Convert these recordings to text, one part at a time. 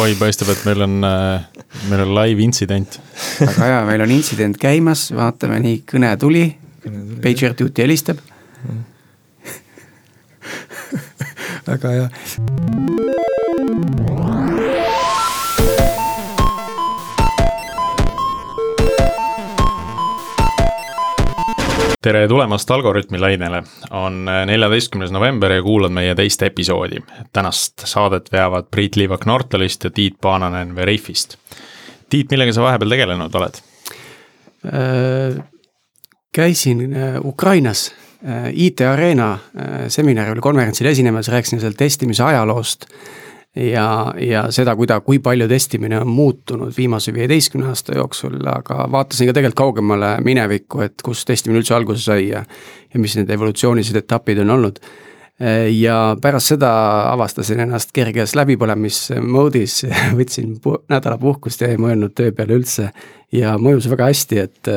oi, paistab, et meil on, meil on live intsident. väga hea, meil on intsident käimas, vaatame nii, kõne tuli. Pager duty helistab väga hea. Tere tulemast Algorütmi lainele, on neljateistkümnes november ja kuulad meie teist episoodi. tänast saadet veavad Priit Liivak Nortalist ja Tiit Paananen Veriffist. Tiit, millega sa vahepeal tegelenud oled? Äh, käisin äh, Ukrainas äh, IT Arena seminaril, konverentsil esinemas, rääkisin seal testimise ajaloost ja, ja seda, kuida-, kui palju testimine on muutunud viimase viieteistkümne aasta jooksul, aga vaatasin ka tegelikult kaugemale minevikku, et kus testimine üldse alguse sai ja ja mis need evolutsioonilised etapid on olnud. ja pärast seda avastasin ennast kerges läbipõlemis mode'is, võtsin pu-, nädala puhkust ja ei mõelnud töö peale üldse ja mõjus väga hästi, et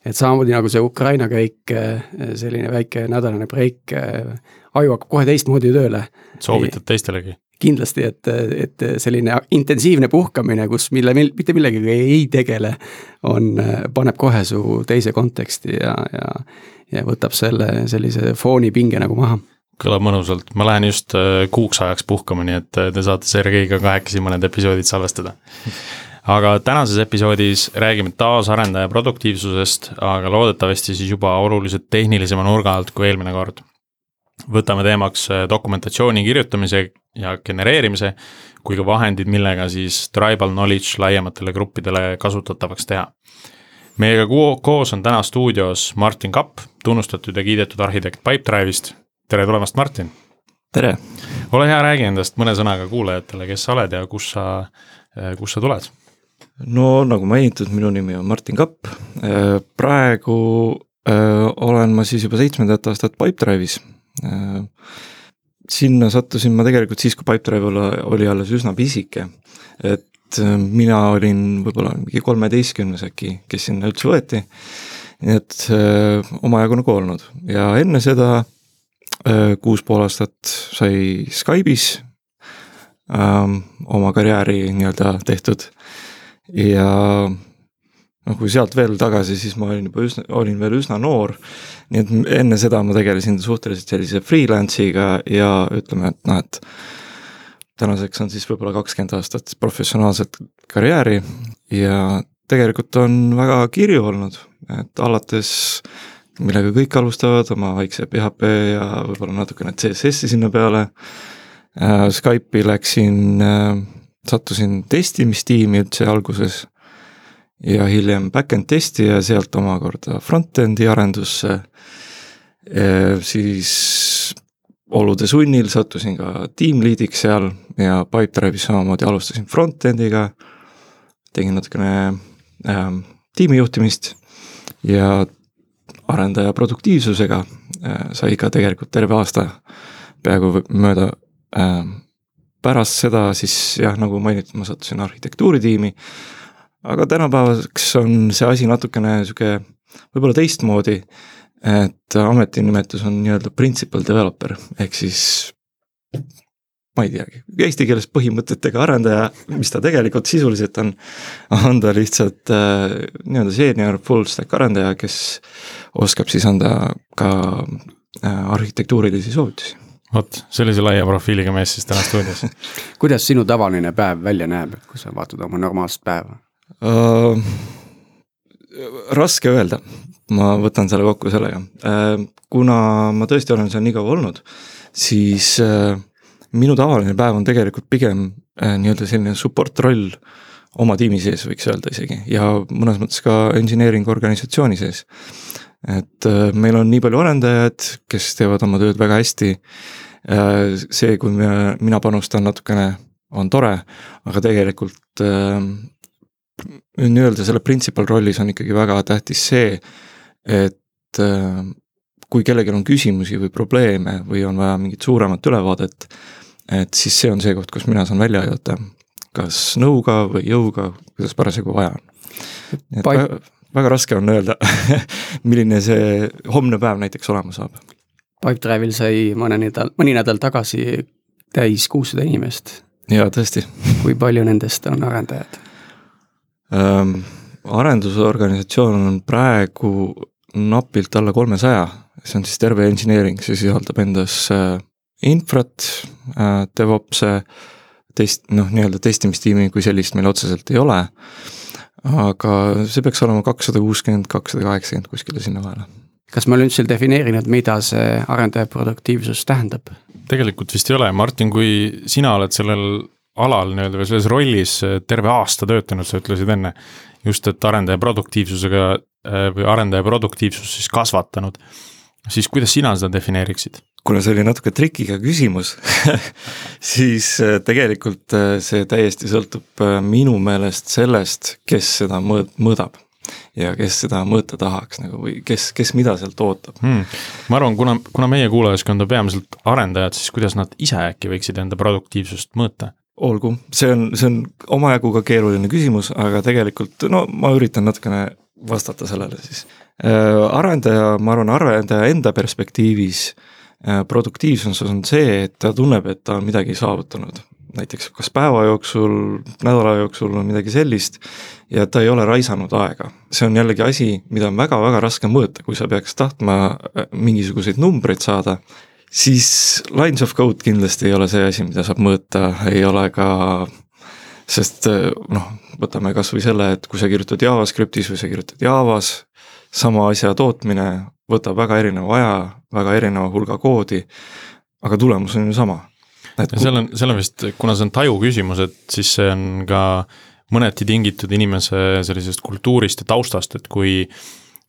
et samamoodi nagu see Ukraina käik, selline väike nädalane breik, aju hakkab kohe teistmoodi tööle. soovitad teistelegi? Kindlasti, et, et selline intensiivne puhkamine, kus mille, mitte millegagi ei tegele, on, paneb kohe su teise konteksti ja, ja, ja võtab selle sellise foonipinge nagu maha. Kõlab mõnusalt, ma lähen just äh, kuuks ajaks puhkama, nii et äh, te saate Sergeiga kahekesi mõned episoodid salvestada. aga tänases episoodis räägime taas arendaja produktiivsusest, aga loodetavasti siis juba oluliselt tehnilisema nurga alt kui eelmine kord võtame teemaks äh, dokumentatsiooni kirjutamise ja genereerimise, kui ka vahendid, millega siis tribal knowledge laiematele gruppidele kasutatavaks teha. meiega koos on täna stuudios Martin Kapp, tunnustatud ja kiidetud arhitekt Pipedrive'ist. tere tulemast, Martin! tere! ole hea, räägi endast mõne sõnaga kuulajatele, kes sa oled ja kus sa, äh, kust sa tuled? no nagu mainitud, minu nimi on Martin Kapp, äh, praegu öö, olen ma siis juba seitsmendat aastat Pipedrive'is sinna sattusin ma tegelikult siis, kui Pipedrive oli alles üsna pisike. et äh, mina olin võib-olla mingi kolmeteistkümnes äkki, kes sinna üldse võeti. nii et äh, omajagu nagu olnud ja enne seda kuus pool aastat sai Skype'is öö, oma karjääri nii-öelda tehtud ja noh, kui sealt veel tagasi, siis ma olin juba üsna, olin veel üsna noor. nii et enne seda ma tegelesin suhteliselt sellise freelance'iga ja ütleme, et noh, et tänaseks on siis võib-olla kakskümmend aastat professionaalset karjääri ja tegelikult on väga kirju olnud, et alates millega kõik alustavad, oma väikse PHP ja võib-olla natukene CSS-i sinna peale äh,. Skype'i läksin äh,, sattusin testimistiimi üldse alguses ja hiljem back-end testi ja sealt omakorda front-end'i arendusse. siis olude sunnil sattusin ka team lead'iks seal ja Pipedrive'is samamoodi alustasin front-end'iga. tegin natukene äh, tiimijuhtimist ja arendaja produktiivsusega äh, sai ka tegelikult terve aasta peaaegu mööda äh,. pärast seda siis jah, nagu mainitud, ma sattusin arhitektuuritiimi aga tänapäevaks on see asi natukene sihuke võib-olla teistmoodi. et ametinimetus on nii-öelda principal developer ehk siis ma ei teagi, eesti keeles põhimõtetega arendaja, mis ta tegelikult sisuliselt on, on ta lihtsalt äh, nii-öelda senior full stack arendaja, kes oskab siis anda ka äh, arhitektuurilisi soovitusi vot, sellise laia profiiliga mees siis täna stuudios kuidas sinu tavaline päev välja näeb, kui sa vaatad oma normaalset päeva? Uh,? raske öelda, ma võtan selle kokku sellega uh,, kuna ma tõesti olen seal nii kaua olnud, siis uh, minu tavaline päev on tegelikult pigem uh, nii-öelda selline support roll oma tiimi sees, võiks öelda isegi, ja mõnes mõttes ka engineering organisatsiooni sees. et uh, meil on nii palju arendajaid, kes teevad oma tööd väga hästi uh,, see, kui me, mina panustan natukene, on tore, aga tegelikult uh, nii-öelda selle principal rollis on ikkagi väga tähtis see, et äh, kui kellelgi on küsimusi või probleeme või on vaja mingit suuremat ülevaadet, et siis see on see koht, kus mina saan välja aidata. kas nõuga või jõuga, kuidas parasjagu vaja on. väga, väga raske on öelda milline see homne päev näiteks olema saab. Pipedrive'il sai mõne nädal, mõni nädal tagasi täis kuussada inimest jaa, tõesti. kui palju nendest on arendajad ähm,? arendusorganisatsioon on praegu napilt alla kolmesaja, see on siis terve engineering, see sisaldab endas äh, infrat äh,, DevOps'e, test, noh, nii-öelda testimistiimi kui sellist meil otseselt ei ole. aga see peaks olema kakssada kuuskümmend, kakssada kaheksakümmend kuskile sinna vahele. kas me oleme üldse defineerinud, mida see arendaja produktiivsus tähendab? tegelikult vist ei ole, Martin, kui sina oled sellel alal nii-öelda või selles rollis terve aasta töötanud, sa ütlesid enne, just, et arendaja produktiivsusega äh, või arendaja produktiivsust siis kasvatanud, siis kuidas sina seda defineeriksid? kuna see oli natuke trikiga küsimus siis äh, tegelikult äh, see täiesti sõltub minu meelest sellest, kes seda mõõt-, mõõdab ja kes seda mõõta tahaks nagu või kes, kes mida sealt ootab hmm.. ma arvan, kuna, kuna meie kuulajaskond on peamiselt arendajad, siis kuidas nad ise äkki võiksid enda produktiivsust mõõta? Olgu, see on, see on omajagu ka keeruline küsimus, aga tegelikult no ma üritan natukene vastata sellele siis äh,. arendaja, ma arvan, arendaja enda perspektiivis äh, produktiivsus on see, et ta tunneb, et ta on midagi saavutanud. näiteks kas päeva jooksul, nädala jooksul või midagi sellist ja ta ei ole raisanud aega. see on jällegi asi, mida on väga-väga raske mõõta, kui sa peaks tahtma äh, mingisuguseid numbreid saada siis lines of code kindlasti ei ole see asi, mida saab mõõta, ei ole ka, sest noh, võtame kasvõi selle, et kui sa kirjutad JavaScriptis või sa kirjutad Javas, sama asja tootmine võtab väga erineva aja, väga erineva hulga koodi, aga tulemus on ju sama. et seal on, seal on vist, kuna see on taju küsimus, et siis see on ka mõneti tingitud inimese sellisest kultuurist ja taustast, et kui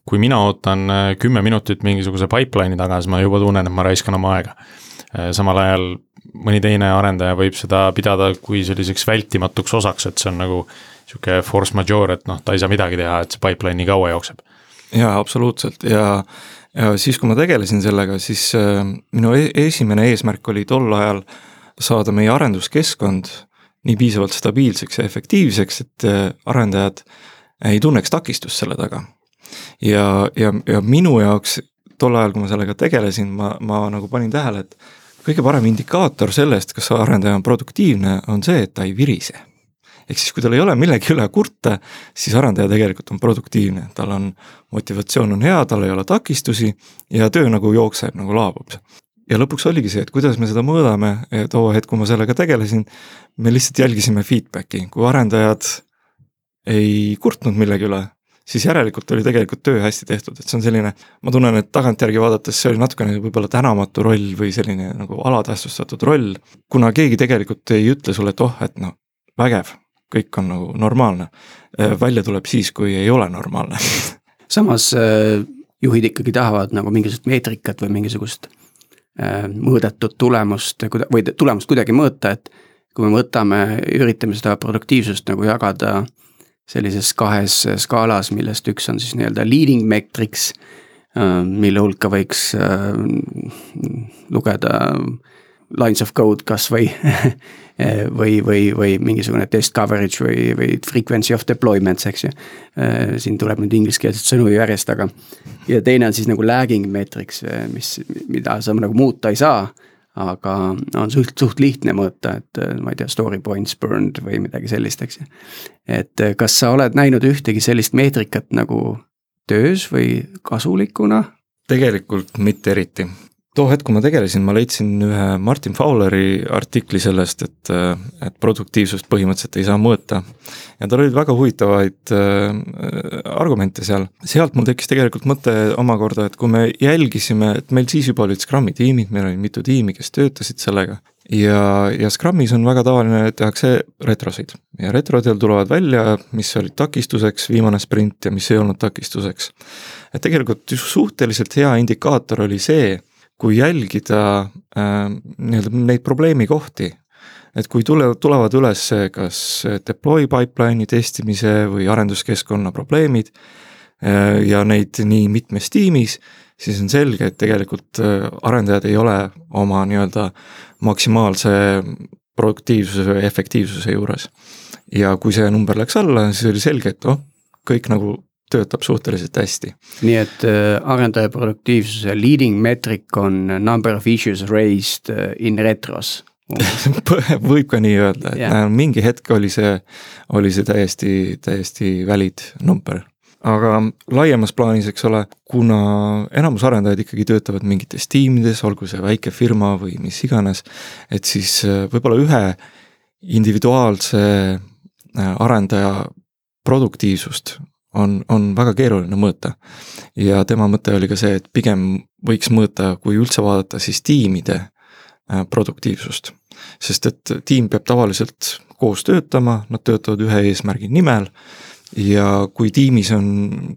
kui mina ootan äh, kümme minutit mingisuguse pipeline'i taga, siis ma juba tunnen, et ma raiskan oma aega. Äh, samal ajal mõni teine arendaja võib seda pidada kui selliseks vältimatuks osaks, et see on nagu sihuke force majeure, et noh, ta ei saa midagi teha, et see pipeline nii kaua jookseb. jaa, absoluutselt ja, ja siis, kui ma tegelesin sellega, siis äh, minu e esimene eesmärk oli tol ajal saada meie arenduskeskkond nii piisavalt stabiilseks ja efektiivseks, et äh, arendajad ei tunneks takistust selle taga ja, ja, ja minu jaoks tol ajal, kui ma sellega tegelesin, ma, ma nagu panin tähele, et kõige parem indikaator sellest, kas arendaja on produktiivne, on see, et ta ei virise. ehk siis, kui tal ei ole millegi üle kurta, siis arendaja tegelikult on produktiivne, tal on, motivatsioon on hea, tal ei ole takistusi ja töö nagu jookseb, nagu laabub. ja lõpuks oligi see, et kuidas me seda mõõdame, too hetk, kui ma sellega tegelesin, me lihtsalt jälgisime feedback'i, kui arendajad ei kurtnud millegi üle, siis järelikult oli tegelikult töö hästi tehtud, et see on selline, ma tunnen, et tagantjärgi vaadates see oli natukene võib-olla tänamatu roll või selline nagu alatähtsustatud roll, kuna keegi tegelikult ei ütle sulle, et oh, et noh, vägev, kõik on nagu normaalne. Äh, välja tuleb siis, kui ei ole normaalne samas äh, juhid ikkagi tahavad nagu mingisugust meetrikat või mingisugust äh, mõõdetud tulemust või tulemust kuidagi mõõta, et kui me võtame, üritame seda produktiivsust nagu jagada sellises kahes skaalas, millest üks on siis nii-öelda leading metrics, äh, mille hulka võiks äh, lugeda lines of code kas või või, või, mingisugune test coverage või, või frequency of deployments, eks ju. Äh, siin tuleb nüüd ingliskeelseid sõnu järjest, aga ja teine on siis nagu lagging metrics, mis, mida sa nagu muuta ei saa aga on suht, suht lihtne mõõta, et äh, ma ei tea, story points burned või midagi sellist, eks ju. et äh, kas sa oled näinud ühtegi sellist meetrikat nagu töös või kasulikuna? tegelikult mitte eriti, too hetk, kui ma tegelesin, ma leidsin ühe Martin Fowleri artikli sellest, et, et produktiivsust põhimõtteliselt ei saa mõõta. ja tal olid väga huvitavaid äh, argumente seal, sealt mul tekkis tegelikult mõte omakorda, et kui me jälgisime, et meil siis juba olid Scrumi tiimid, meil oli mitu tiimi, kes töötasid sellega. ja, ja Scrumis on väga tavaline, tehakse retrosid ja retrodel tulevad välja, mis olid takistuseks, viimane sprint ja mis ei olnud takistuseks. et tegelikult suhteliselt hea indikaator oli see kui jälgida äh, nii-öelda neid probleemikohti, et kui tule, tulevad üles kas deploy pipeline'i testimise või arenduskeskkonna probleemid äh, ja neid nii mitmes tiimis, siis on selge, et tegelikult äh, arendajad ei ole oma nii-öelda maksimaalse produktiivsuse või efektiivsuse juures. ja kui see number läks alla, siis oli selge, et oh, kõik nagu töötab suhteliselt hästi. nii et äh, arendaja produktiivsuse leading metric on number of issues raised äh, in retros võib ka nii öelda, et yeah. mingi hetk oli see, oli see täiesti, täiesti valid number. aga laiemas plaanis, eks ole, kuna enamus arendajaid ikkagi töötavad mingites tiimides, olgu see väike firma või mis iganes, et siis äh, võib-olla ühe individuaalse äh, arendaja produktiivsust on, on väga keeruline mõõta. ja tema mõte oli ka see, et pigem võiks mõõta, kui üldse vaadata, siis tiimide äh, produktiivsust. sest et tiim peab tavaliselt koos töötama, nad töötavad ühe eesmärgi nimel ja kui tiimis on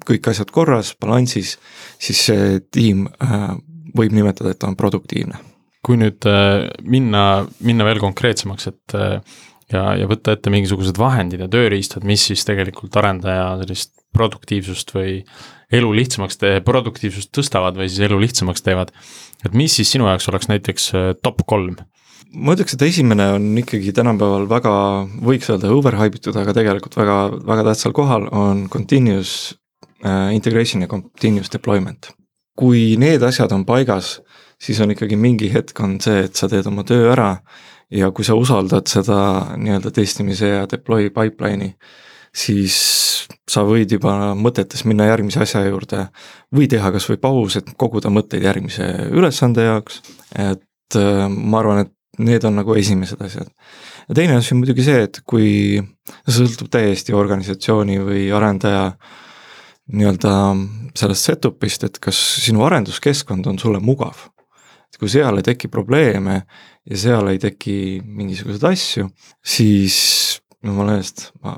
kõik asjad korras, balansis, siis see tiim äh, võib nimetada, et ta on produktiivne. kui nüüd äh, minna, minna veel konkreetsemaks, et ja, ja võtta ette mingisugused vahendid ja tööriistad, mis siis tegelikult arendaja sellist produktiivsust või elu lihtsamaks produktiivsust tõstavad või siis elu lihtsamaks teevad. et mis siis sinu jaoks oleks näiteks äh, top kolm? ma ütleks, et esimene on ikkagi tänapäeval väga, võiks öelda overhype itud, aga tegelikult väga, väga tähtsal kohal on continuous äh, integration ja continuous deployment. kui need asjad on paigas, siis on ikkagi mingi hetk on see, et sa teed oma töö ära ja kui sa usaldad seda nii-öelda testimise ja deploy pipeline'i, siis sa võid juba mõtetes minna järgmise asja juurde või teha kas või paus, et koguda mõtteid järgmise ülesande jaoks, et äh, ma arvan, et need on nagu esimesed asjad. ja teine asi on muidugi see, et kui, sõltub täiesti organisatsiooni või arendaja nii-öelda sellest setup'ist, et kas sinu arenduskeskkond on sulle mugav. et kui seal ei teki probleeme ja seal ei teki mingisuguseid asju, siis jumala eest, ma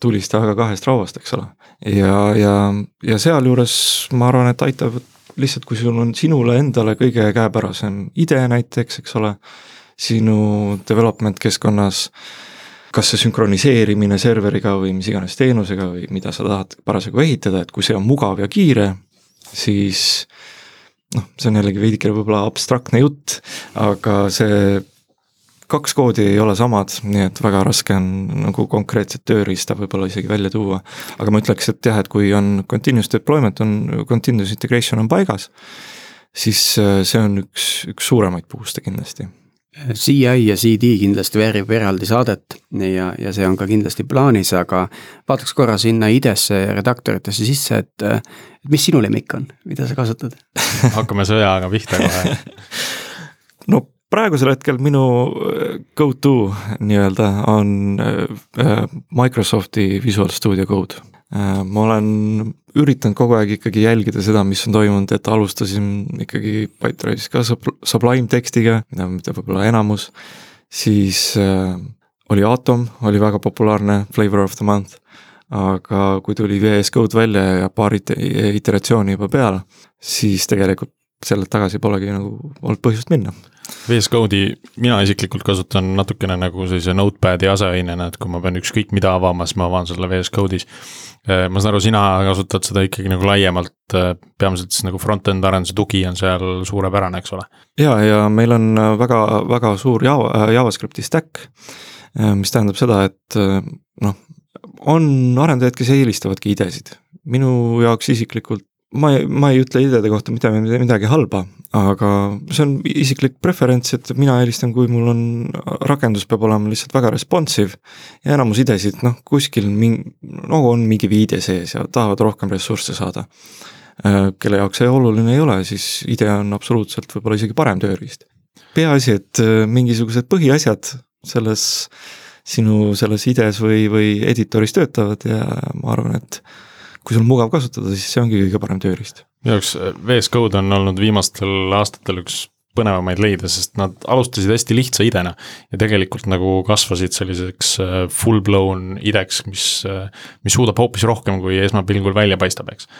tulista väga kahest rauast, eks ole. ja, ja, ja sealjuures ma arvan, et aitab lihtsalt, kui sul on sinule endale kõige käepärasem idee näiteks, eks ole, sinu development keskkonnas, kas see sünkroniseerimine serveriga või mis iganes teenusega või mida sa tahad parasjagu ehitada, et kui see on mugav ja kiire, siis noh, see on jällegi veidike võib-olla abstraktne jutt, aga see kaks koodi ei ole samad, nii et väga raske on nagu konkreetset tööriista võib-olla isegi välja tuua. aga ma ütleks, et jah, et kui on continuous deployment on, continuous integration on paigas, siis äh, see on üks, üks suuremaid boost'e kindlasti. CI ja CD kindlasti väärib eraldi saadet ja, ja see on ka kindlasti plaanis, aga vaataks korra sinna IDE-sse ja redaktoritesse sisse, et et mis sinu lemmik on, mida sa kasutad? hakkame sõjaga pihta kohe. no praegusel hetkel minu äh, go-to nii-öelda on äh, Microsofti Visual Studio Code. Äh, ma olen üritanud kogu aeg ikkagi jälgida seda, mis on toimunud, et alustasin ikkagi Pipedrive'is ka Sublime tekstiga, mida, mida võib-olla enamus, siis äh, oli Atom, oli väga populaarne flavor of the month, aga kui tuli VS Code välja ja paar ite-, iteratsiooni juba peale, siis tegelikult sellelt tagasi polegi nagu olnud põhjust minna. VS Code'i mina isiklikult kasutan natukene nagu sellise notepad'i aseainena, et kui ma pean ükskõik mida avama, siis ma avan selle VS Code'is. ma saan aru, sina kasutad seda ikkagi nagu laiemalt, peamiselt siis nagu front-end arenduse tugi on seal suurepärane, eks ole? ja, ja meil on väga, väga suur Java, JavaScripti stack, mis tähendab seda, et noh, on arendajaid, kes eelistavadki idesid. minu jaoks isiklikult ma ei, ma ei ütle ideede kohta mitte midagi halba, aga see on isiklik preferents, et mina eelistan, kui mul on, rakendus peab olema lihtsalt väga responsive. ja enamus idesid, noh kuskil mingi, no on mingi viide sees ja tahavad rohkem ressursse saada. kelle jaoks see oluline ei ole, siis idee on absoluutselt võib-olla isegi parem tööriist. peaasi, et mingisugused põhiasjad selles sinu selles idees või, või editoris töötavad ja ma arvan, et kui sul on mugav kasutada, siis see ongi kõige parem tööriist. minu jaoks VS Code on olnud viimastel aastatel üks põnevamaid leida, sest nad alustasid hästi lihtsa idena ja tegelikult nagu kasvasid selliseks full blown ideks, mis, mis suudab hoopis rohkem, kui esmapilgul välja paistab, eks.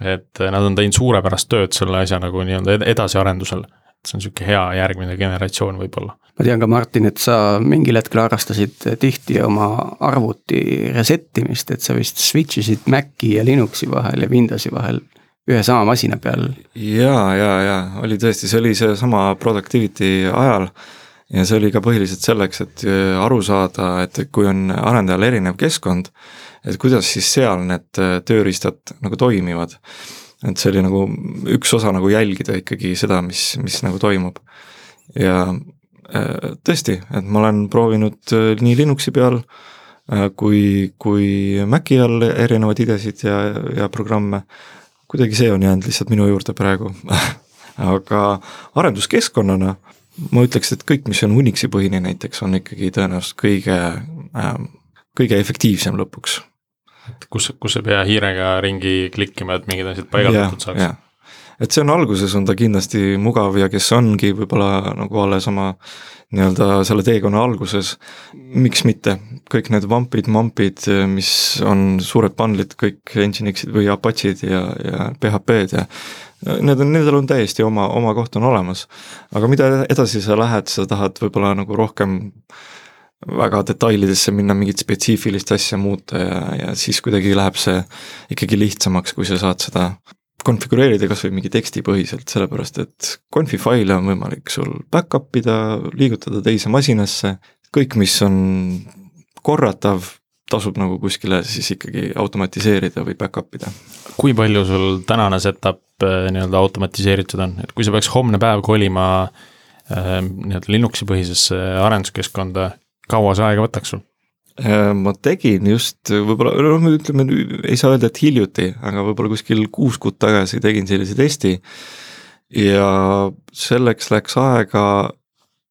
et nad on teinud suurepärast tööd selle asja nagu nii-öelda edasiarendusel see on niisugune hea järgmine generatsioon võib-olla. ma tean ka, Martin, et sa mingil hetkel harrastasid tihti oma arvuti reset imist, et sa vist switch isid Maci ja Linuxi vahel ja Windowsi vahel ühe sama masina peal. ja, ja, ja oli tõesti, see oli seesama productivity ajal ja see oli ka põhiliselt selleks, et aru saada, et kui on arendajal erinev keskkond, et kuidas siis seal need tööriistad nagu toimivad et see oli nagu üks osa nagu jälgida ikkagi seda, mis, mis nagu toimub. ja tõesti, et ma olen proovinud nii Linuxi peal kui, kui Maci all erinevaid idesid ja, ja programme. kuidagi see on jäänud lihtsalt minu juurde praegu aga arenduskeskkonnana ma ütleks, et kõik, mis on Unixi põhine näiteks, on ikkagi tõenäoliselt kõige äh,, kõige efektiivsem lõpuks. Kus, kus ei pea hiirega ringi klikkima, et mingid asjad paigaldatud saaks? et see on alguses, on ta kindlasti mugav ja kes ongi võib-olla nagu alles oma nii-öelda selle teekonna alguses, miks mitte, kõik need vampid, mampid, mis on suured bundle'id, kõik Nginxid või Apache'id ja, ja PHP-d ja need on, nendel on täiesti oma, oma koht on olemas. aga mida edasi sa lähed, sa tahad võib-olla nagu rohkem väga detailidesse minna, mingit spetsiifilist asja muuta ja, ja siis kuidagi läheb see ikkagi lihtsamaks, kui sa saad seda konfigureerida kas või mingi tekstipõhiselt, sellepärast et confi faile on võimalik sul back-up ida, liigutada teise masinasse, kõik, mis on korratav, tasub nagu kuskile siis ikkagi automatiseerida või back-up ida. kui palju sul tänane setup äh, nii-öelda automatiseeritud on, et kui sa peaks homne päev kolima äh, nii-öelda Linuxi põhisesse arenduskeskkonda, kaua see aega võtaks sul? Äh, ma tegin just võib-olla, noh, ütleme, ei saa öelda, et hiljuti, aga võib-olla kuskil kuus kuud tagasi tegin sellise testi. ja selleks läks aega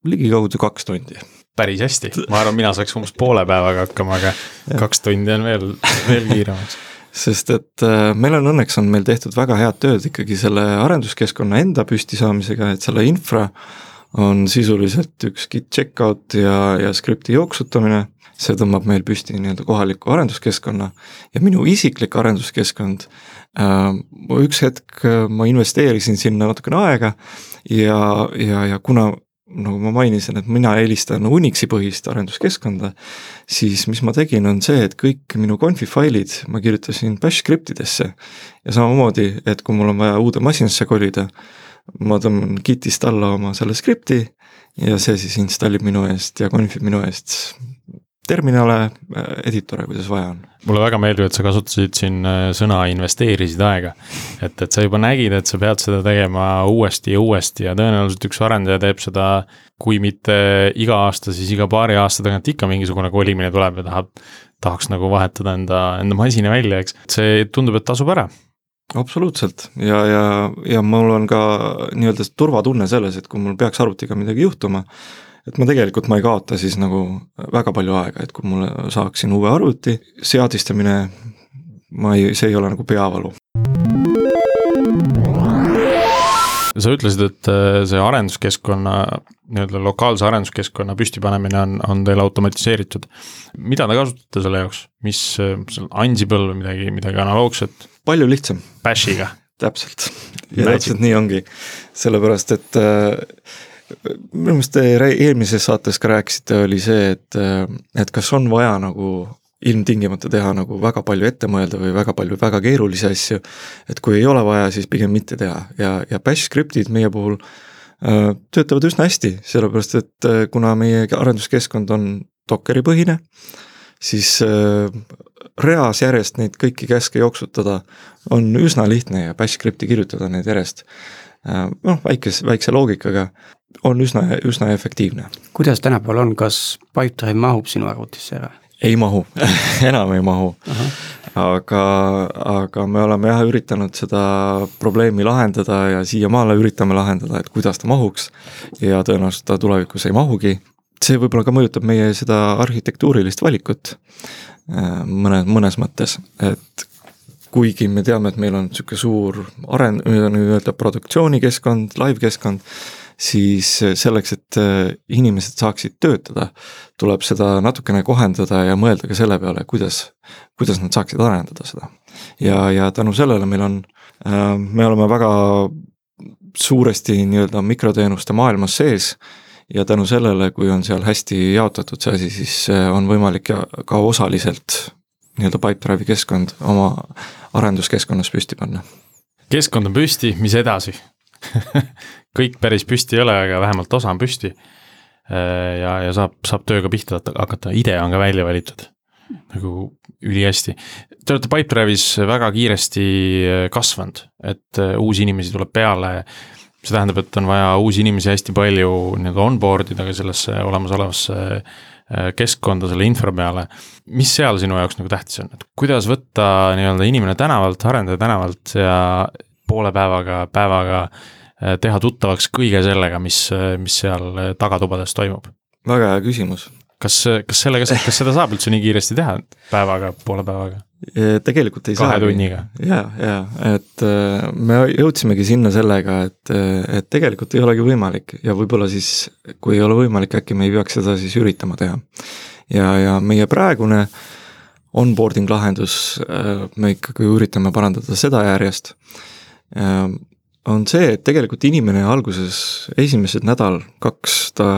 ligikaudu kaks tundi. päris hästi, ma arvan, mina saaks umbes poole päevaga hakkama, aga kaks tundi on veel, veel kiiremaks sest et äh, meil on õnneks on meil tehtud väga head tööd ikkagi selle arenduskeskkonna enda püstisaamisega, et selle infra on sisuliselt üks git checkout ja, ja skripti jooksutamine see tõmbab meil püsti nii-öelda kohaliku arenduskeskkonna ja minu isiklik arenduskeskkond äh,, üks hetk äh, ma investeerisin sinna natukene aega ja, ja, ja kuna nagu ma mainisin, et mina eelistan Unixi põhist arenduskeskkonda, siis mis ma tegin, on see, et kõik minu confi failid ma kirjutasin bash skriptidesse. ja samamoodi, et kui mul on vaja uude masinasse kolida, ma tõmban Gitist alla oma selle skripti ja see siis installib minu eest ja confib minu eest terminale, äh, editore, kuidas vaja on. mulle väga meeldib, et sa kasutasid siin äh, sõna investeerisid aega. et, et sa juba nägid, et sa pead seda tegema uuesti ja uuesti ja tõenäoliselt üks arendaja teeb seda kui mitte iga aasta, siis iga paari aasta tagant ikka mingisugune kolimine tuleb ja tahab, tahaks nagu vahetada enda, enda masina välja, eks, see tundub, et tasub ära absoluutselt ja, ja, ja mul on ka nii-öelda turvatunne selles, et kui mul peaks arvutiga midagi juhtuma, et ma tegelikult, ma ei kaota siis nagu väga palju aega, et kui mulle saaksin uue arvuti, seadistamine, ma ei, see ei ole nagu peavalu. Sa ütlesid, et äh, see arenduskeskkonna, nii-öelda lokaalse arenduskeskkonna püstipanemine on, on teil automatiseeritud. mida te kasutate selle jaoks, mis, äh, Ansible või midagi, midagi analoogset? palju lihtsam. Bashiga? täpselt, ja täpselt nii ongi, sellepärast et äh, minu meelest te eelmises saates ka rääkisite, oli see, et, et kas on vaja nagu ilmtingimata teha nagu väga palju ette mõelda või väga palju väga keerulisi asju. et kui ei ole vaja, siis pigem mitte teha ja, ja bash skriptid meie puhul äh, töötavad üsna hästi, sellepärast et äh, kuna meie arenduskeskkond on Dockeri põhine, siis äh, reas järjest neid kõiki käske jooksutada on üsna lihtne ja bash skripti kirjutada neid järjest äh,. noh, väikese, väikse loogikaga on üsna, üsna efektiivne. kuidas tänapäeval on, kas Pipedrive mahub sinu arvutisse ära? Ei mahu enam ei mahu. aga, aga me oleme jah üritanud seda probleemi lahendada ja siiamaale üritame lahendada, et kuidas ta mahuks. ja tõenäoliselt ta tulevikus ei mahugi. see võib-olla ka mõjutab meie seda arhitektuurilist valikut äh, mõne, mõnes mõttes, et kuigi me teame, et meil on niisugune suur aren-, nii-öelda produktsioonikeskkond, live keskkond siis eh, selleks, et eh, inimesed saaksid töötada, tuleb seda natukene kohendada ja mõelda ka selle peale, kuidas, kuidas nad saaksid arendada seda. ja, ja tänu sellele meil on, äh, me oleme väga suuresti nii-öelda mikroteenuste maailmas sees ja tänu sellele, kui on seal hästi jaotatud see asi, siis on võimalik ka osaliselt nii-öelda Pipedrive'i keskkond oma arenduskeskkonnas püsti panna. keskkond on püsti, mis edasi kõik päris püsti ei ole, aga vähemalt osa on püsti. Äh, ja, ja saab, saab tööga pihta hakata, idee on ka välja valitud nagu ülihästi. Te olete Pipedrive'is väga kiiresti äh, kasvanud, et äh, uusi inimesi tuleb peale. see tähendab, et on vaja uusi inimesi hästi palju nii-öelda onboard ida ka sellesse olemasolevasse keskkonda selle infra peale. mis seal sinu jaoks nagu tähtis on, et kuidas võtta nii-öelda inimene tänavalt, arendaja tänavalt ja poole päevaga, päevaga äh, teha tuttavaks kõige sellega, mis, mis seal tagatubades toimub? väga hea küsimus. kas, kas sellega, kas seda saab üldse nii kiiresti teha, päevaga, poole päevaga? tegelikult ei saa. kahe tunniga. ja, ja et äh, me jõudsimegi sinna sellega, et, et tegelikult ei olegi võimalik ja võib-olla siis, kui ei ole võimalik, äkki me ei peaks seda siis üritama teha. ja, ja meie praegune onboarding lahendus, äh, me ikkagi üritame parandada seda järjest, äh, on see, et tegelikult inimene alguses esimesed nädal, kaks ta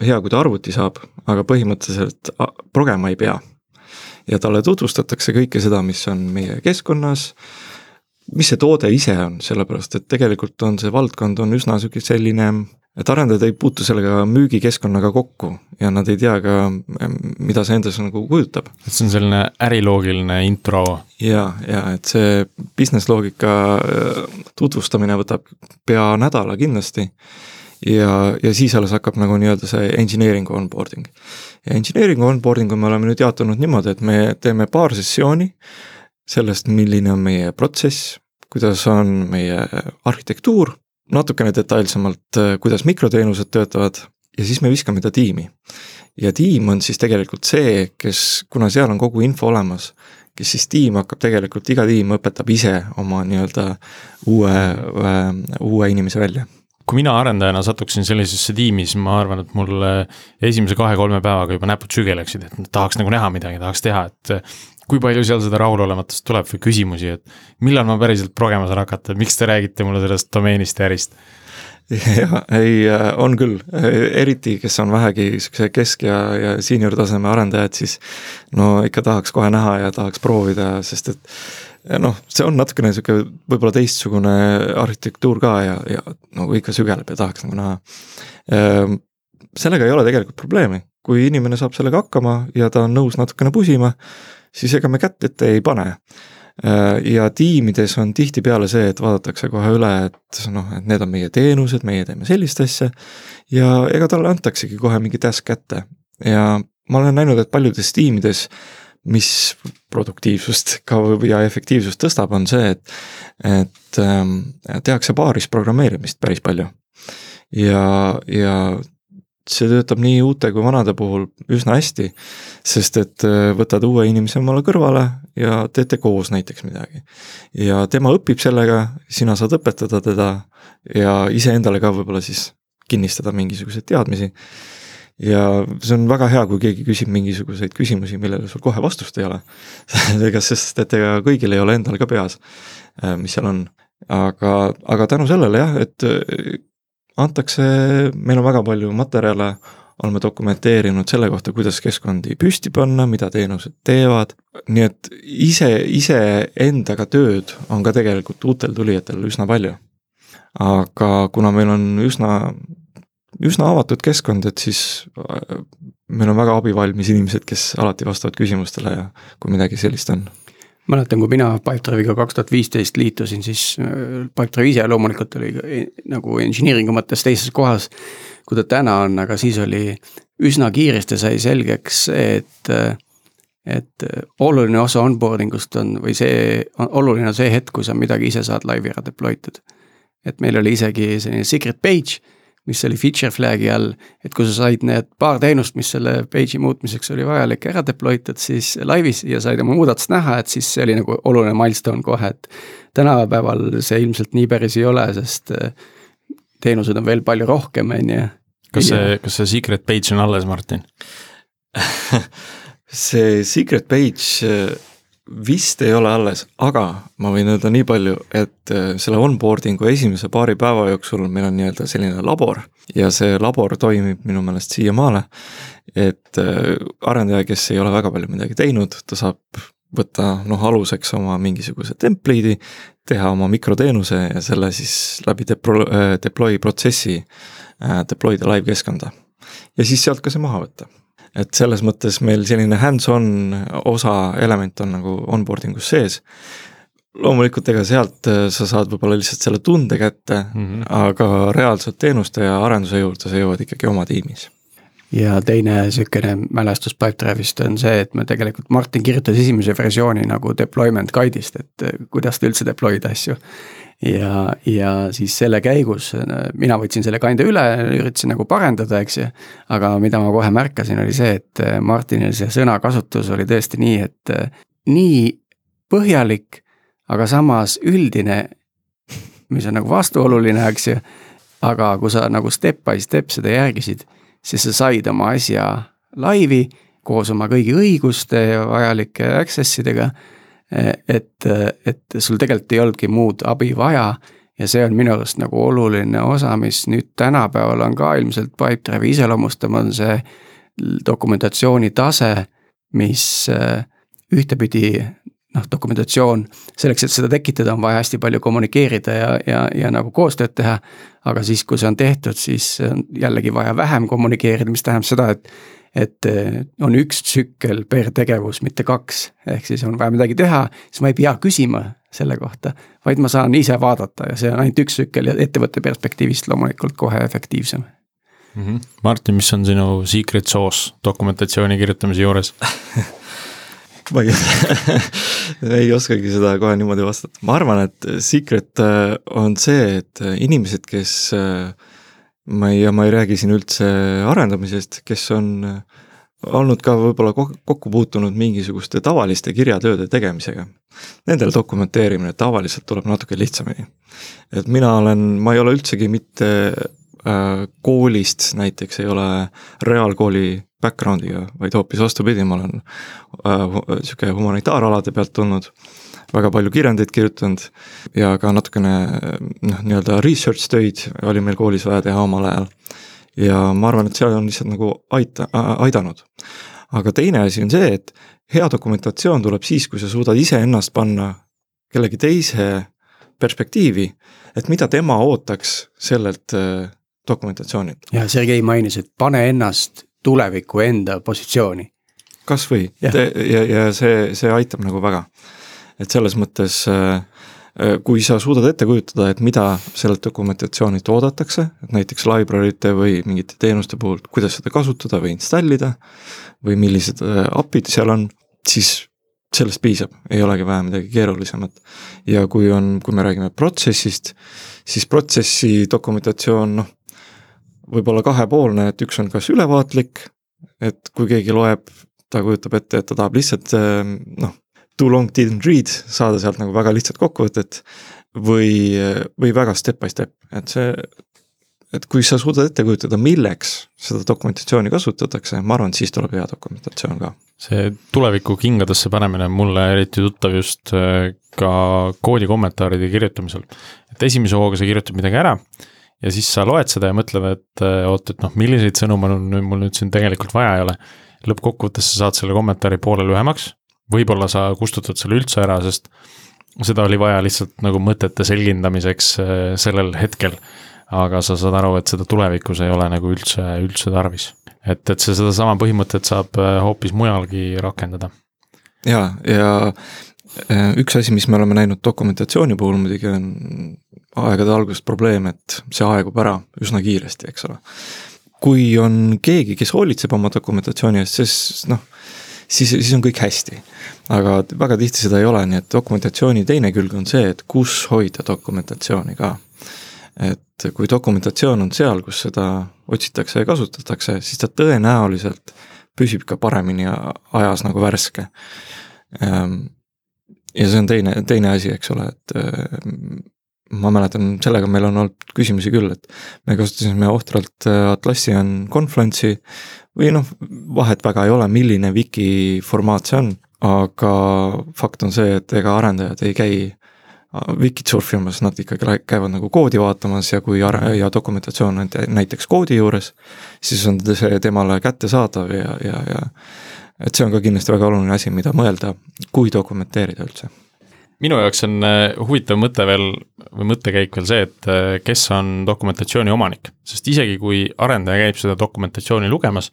hea, kui ta arvuti saab, aga põhimõtteliselt progema ei pea. Ja talle tutvustatakse kõike seda, mis on meie keskkonnas, mis see toode ise on, sellepärast et tegelikult on see valdkond on üsna sihuke selline, et arendajad ei puutu sellega müügikeskkonnaga kokku ja nad ei tea ka, mida see endas nagu kujutab. et see on selline äriloogiline intro. ja, ja et see business loogika äh, tutvustamine võtab pea nädala kindlasti ja, ja siis alles hakkab nagu nii-öelda see engineering onboarding. ja engineering onboarding'u me oleme nüüd jaotanud niimoodi, et me teeme paar sessiooni sellest, milline on meie protsess, kuidas on meie arhitektuur, natukene detailsemalt, kuidas mikroteenused töötavad ja siis me viskame ta tiimi. ja tiim on siis tegelikult see, kes, kuna seal on kogu info olemas, kes siis tiim hakkab tegelikult, iga tiim õpetab ise oma nii-öelda uue, uue inimese välja kui mina arendajana satuksin sellisesse tiimi, siis ma arvan, et mul esimese kahe-kolme päevaga juba näpud sügeleksid, et tahaks nagu näha midagi, tahaks teha, et kui palju seal seda rahulolematust tuleb või küsimusi, et millal ma päriselt progema saan hakata, miks te räägite mulle sellest domeenist ja ärist? jah, ei, on küll, eriti, kes on vähegi siukse kesk- ja, ja senior taseme arendajad, siis no ikka tahaks kohe näha ja tahaks proovida, sest et noh, see on natukene sihuke võib-olla teistsugune arhitektuur ka ja, ja nagu ikka sügeleb ja tahaks nagu näha. Ehm, sellega ei ole tegelikult probleemi, kui inimene saab sellega hakkama ja ta on nõus natukene pusima, siis ega me kätt ette ei pane. Ehm, ja tiimides on tihtipeale see, et vaadatakse kohe üle, et noh, et need on meie teenused, meie teeme sellist asja. ja ega talle antaksegi kohe mingi task kätte ja ma olen näinud, et paljudes tiimides mis produktiivsust ka ja efektiivsust tõstab, on see, et, et ähm, tehakse paaris programmeerimist päris palju. ja, ja see töötab nii uute kui vanade puhul üsna hästi, sest et äh, võtad uue inimese omale kõrvale ja teete koos näiteks midagi. ja tema õpib sellega, sina saad õpetada teda ja iseendale ka võib-olla siis kinnistada mingisuguseid teadmisi ja see on väga hea, kui keegi küsib mingisuguseid küsimusi, millele sul kohe vastust ei ole ega sest, et ega kõigil ei ole endal ka peas, äh, mis seal on. aga, aga tänu sellele jah, et äh, antakse, meil on väga palju materjale, oleme dokumenteerinud selle kohta, kuidas keskkondi püsti panna, mida teenused teevad, nii et ise, iseendaga tööd on ka tegelikult uutel tulijatel üsna palju. aga kuna meil on üsna üsna avatud keskkond, et siis äh, meil on väga abivalmis inimesed, kes alati vastavad küsimustele ja kui midagi sellist on mäletan, kui mina Pipedrive'iga kaks tuhat viisteist liitusin, siis äh, Pipedrive ise loomulikult oli nagu engineering'u mõttes teises kohas, kui ta täna on, aga siis oli üsna kiiresti sai selgeks, et et oluline osa onboarding ust on või see, oluline on see hetk, kui sa midagi ise saad laivi ära deploy tud. et meil oli isegi selline secret page mis oli feature flag'i all, et kui sa said need paar teenust, mis selle page'i muutmiseks oli vajalik, ära deploy tud siis laivis ja said oma muudatust näha, et siis see oli nagu oluline milstone kohe, et tänapäeval see ilmselt nii päris ei ole, sest äh, teenused on veel palju rohkem, on ju. kas see, kas see secret page on alles, Martin see secret page äh, vist ei ole alles, aga ma võin öelda nii palju, et äh, selle onboarding'u esimese paari päeva jooksul meil on nii-öelda selline labor ja see labor toimib minu meelest siiamaale. et äh, arendaja, kes ei ole väga palju midagi teinud, ta saab võtta noh, aluseks oma mingisuguse template'i, teha oma mikroteenuse ja selle siis läbi deploy, äh, deploy protsessi deploy da live keskkonda. ja siis sealt ka see maha võtta et selles mõttes meil selline hands-on osa element on nagu onboarding us sees. loomulikult, ega sealt äh, sa saad võib-olla lihtsalt selle tunde kätte mm, -hmm. aga reaalselt teenuste ja arenduse juurde sa jõuad ikkagi oma tiimis ja teine niisugune mälestus Pipedrive'ist on see, et me tegelikult, Martin kirjutas esimese versiooni nagu deployment guide'ist, et kuidas ta üldse deploy da asju. Ja, ja siis selle käigus mina võtsin selle kande üle, üritasin nagu parendada, eks ju. aga mida ma kohe märkasin, oli see, et Martinil see sõnakasutus oli tõesti nii, et nii põhjalik, aga samas üldine, mis on nagu vastuoluline, eks ju. aga kui sa nagu step by step seda järgisid siis sa said oma asja laivi koos oma kõigi õiguste ja vajalike access idega. Et, et sul tegelikult ei olnudki muud abi vaja ja see on minu arust nagu oluline osa, mis nüüd tänapäeval on ka ilmselt Pipedrive'i iseloomustav, on see dokumentatsiooni tase, mis ühtepidi noh, dokumentatsioon, selleks, et seda tekitada, on vaja hästi palju kommunikeerida ja, ja, ja nagu koostööd teha. aga siis, kui see on tehtud, siis on jällegi vaja vähem kommunikeerida, mis tähendab seda, et et eh, on üks tsükkel per tegevus, mitte kaks, ehk siis on vaja midagi teha, siis ma ei pea küsima selle kohta, vaid ma saan ise vaadata ja see on ainult üks tsükkel ja ettevõtte perspektiivist loomulikult kohe efektiivsem mm. -hmm. Martin, mis on sinu secret sauce dokumentatsiooni kirjutamise juures ma ei ei oskagi seda kohe niimoodi vastata, ma arvan, et secret äh, on see, et äh, inimesed, kes äh, ma ei, ja ma ei räägi siin üldse arendamisest, kes on olnud ka võib-olla kokku puutunud mingisuguste tavaliste kirjatööde tegemisega. Nendel dokumenteerimine tavaliselt tuleb natuke lihtsamini. et mina olen, ma ei ole üldsegi mitte äh, koolist näiteks, ei ole reaalkooli background'iga, vaid hoopis vastupidi, ma olen äh, sihuke humanitaaralade pealt tulnud, väga palju kirjandeid kirjutanud ja ka natukene noh, nii-öelda research töid oli meil koolis vaja teha omal ajal. ja ma arvan, et see on lihtsalt nagu aita- aidanud. aga teine asi on see, et hea dokumentatsioon tuleb siis, kui sa suudad iseennast panna kellegi teise perspektiivi, et mida tema ootaks sellelt äh, dokumentatsioonilt. ja Sergei mainis, et pane ennast tuleviku enda positsiooni. kasvõi ja, ja, ja see, see aitab nagu väga. Et selles mõttes äh, äh, kui sa suudad ette kujutada, et mida sellelt dokumentatsioonilt oodatakse, et näiteks library'te või mingite teenuste puhul, kuidas seda kasutada või installida või millised äh, API-d seal on, siis sellest piisab, ei olegi vaja midagi keerulisemat. ja kui on, kui me räägime protsessist, siis protsessi dokumentatsioon, noh, võib olla kahepoolne, et üks on kas ülevaatlik, et kui keegi loeb, ta kujutab ette, et ta tahab lihtsalt noh, too long didn't read, saada sealt nagu väga lihtsat kokkuvõtet. või, või väga step by step, et see, et kui sa suudad ette kujutada, milleks seda dokumentatsiooni kasutatakse, ma arvan, et siis tuleb hea dokumentatsioon ka. see tuleviku kingadesse panemine on mulle eriti tuttav just äh, ka koodi kommentaaride kirjutamisel. et esimese hooga sa kirjutad midagi ära ja siis sa loed seda ja mõtled, et äh, oot, et noh, milliseid sõnu mul mul nüüd siin tegelikult vaja ei ole. lõppkokkuvõttes sa saad selle kommentaari poole lühemaks, võib-olla sa kustutad selle üldse ära, sest seda oli vaja lihtsalt nagu mõtete selgindamiseks äh, sellel hetkel. aga sa saad aru, et seda tulevikus ei ole nagu üldse, üldse tarvis. et, et see sedasama põhimõtet saab äh, hoopis mujalgi rakendada. ja, ja üks asi, mis me oleme näinud dokumentatsiooni puhul muidugi on aegade algusest probleem, et see aegub ära üsna kiiresti, eks ole. kui on keegi, kes hoolitseb oma dokumentatsiooni eest, siis noh, siis, siis on kõik hästi. aga väga tihti seda ei ole, nii et dokumentatsiooni teine külg on see, et kus hoida dokumentatsiooni ka. et kui dokumentatsioon on seal, kus seda otsitakse ja kasutatakse, siis ta tõenäoliselt püsib ka paremini ajas nagu värske. Ehm, ja see on teine, teine asi, eks ole, et ma mäletan, sellega meil on olnud küsimusi küll, et me kasutasime ohtralt äh, Atlassian Confluence'i või noh, vahet väga ei ole, milline wiki formaat see on, aga fakt on see, et ega arendajad ei käi wikit surfimas, nad ikkagi käivad nagu koodi vaatamas ja kui are- ja dokumentatsioon on näiteks koodi juures, siis on see temale kättesaadav ja, ja, ja et see on ka kindlasti väga oluline asi, mida mõelda, kui dokumenteerida üldse minu jaoks on äh, huvitav mõte veel või mõttekäik veel see, et äh, kes on dokumentatsiooni omanik, sest isegi kui arendaja käib seda dokumentatsiooni lugemas,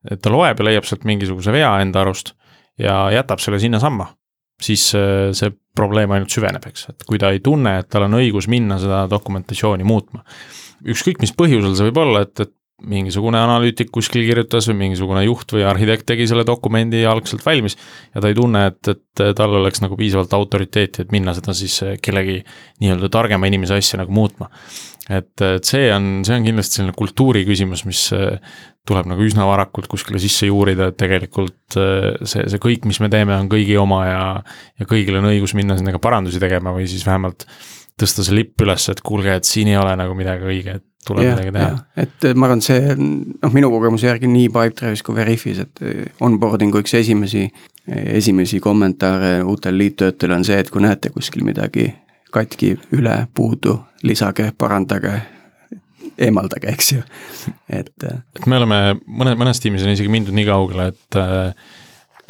ta loeb ja leiab sealt mingisuguse vea enda arust ja jätab selle sinnasamma. siis äh, see probleem ainult süveneb, eks, et kui ta ei tunne, et tal on õigus minna seda dokumentatsiooni muutma. ükskõik, mis põhjusel see võib olla, et, et mingisugune analüütik kuskil kirjutas või mingisugune juht või arhitekt tegi selle dokumendi algselt valmis ja ta ei tunne, et, et tal oleks nagu piisavalt autoriteeti, et minna seda siis kellegi nii-öelda targema inimese asja nagu muutma. et, et see on, see on kindlasti selline kultuuri küsimus, mis tuleb nagu üsna varakult kuskile sisse juurida, et tegelikult äh, see, see kõik, mis me teeme, on kõigi oma ja, ja kõigil on õigus minna ka parandusi tegema või siis vähemalt tõsta see lipp üles, et kuulge, et siin ei ole nagu midagi õige, et tuleb ja, midagi teha. et ma arvan, see noh, minu kogemuse järgi nii Pipedrive'is kui Veriffis, et onboarding'u üks esimesi, esimesi kommentaare uutel liittöötajal on see, et kui näete kuskil midagi katki, üle, puudu, lisage, parandage eemaldage, eks ju, et. Äh, et me oleme, mõne, mõnes tiimis on isegi mindud nii kaugele, et äh,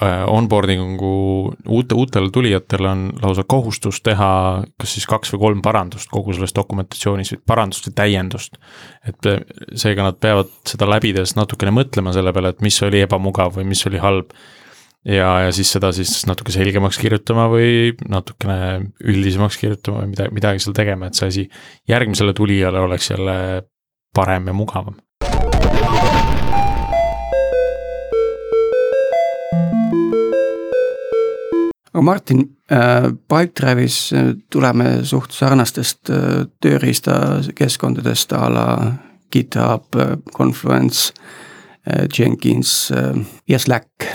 onboarding'u uute, uutel tulijatel on lausa kohustus teha kas siis kaks või kolm parandust kogu selles dokumentatsioonis, parandust või täiendust. et äh, seega nad peavad seda läbides natukene mõtlema selle peale, et mis oli ebamugav või mis oli halb ja, ja siis seda siis natuke selgemaks kirjutama või natukene üldisemaks kirjutama või midagi, midagi seal tegema, et see asi järgmisele tulijale oleks jälle parem ja mugavam. Aga Martin äh,, Pipedrive'is äh, tuleme suht sarnastest äh, tööriistakeskkondadest a la GitHub, äh, Confluence äh,, Jenkins äh, ja Slack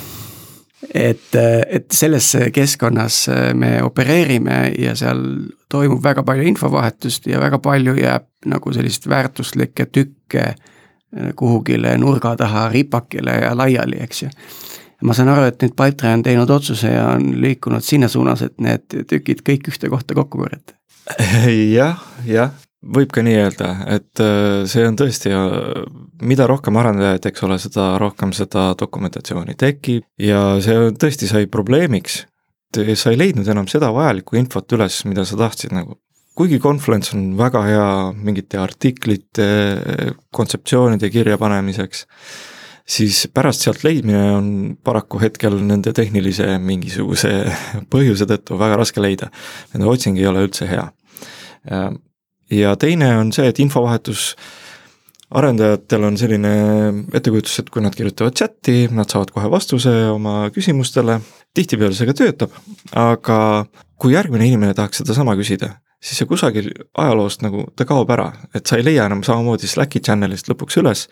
et, et selles keskkonnas me opereerime ja seal toimub väga palju infovahetust ja väga palju jääb nagu sellist väärtuslikke tükke kuhugile nurga taha ripakile ja laiali, eks ju. Ma saan aru, et nüüd Pipedrive on teinud otsuse ja on liikunud sinna suunas, et need tükid kõik ühte kohta kokku korjata. jah, jah, võib ka nii öelda, et äh, see on tõesti, äh, mida rohkem arendajaid, eks ole, seda rohkem seda dokumentatsiooni tekib ja see tõesti sai probleemiks. sa ei leidnud enam seda vajalikku infot üles, mida sa tahtsid nagu. kuigi Confluence on väga hea mingite artiklite, kontseptsioonide kirjapanemiseks, siis pärast sealt leidmine on paraku hetkel nende tehnilise mingisuguse põhjuse tõttu väga raske leida. Nende otsing ei ole üldse hea ja teine on see, et infovahetus arendajatel on selline ettekujutus, et kui nad kirjutavad chati, nad saavad kohe vastuse oma küsimustele, tihtipeale see ka töötab, aga kui järgmine inimene tahaks sedasama küsida, siis see kusagil ajaloost nagu, ta kaob ära, et sa ei leia enam samamoodi Slacki channel'ist lõpuks üles,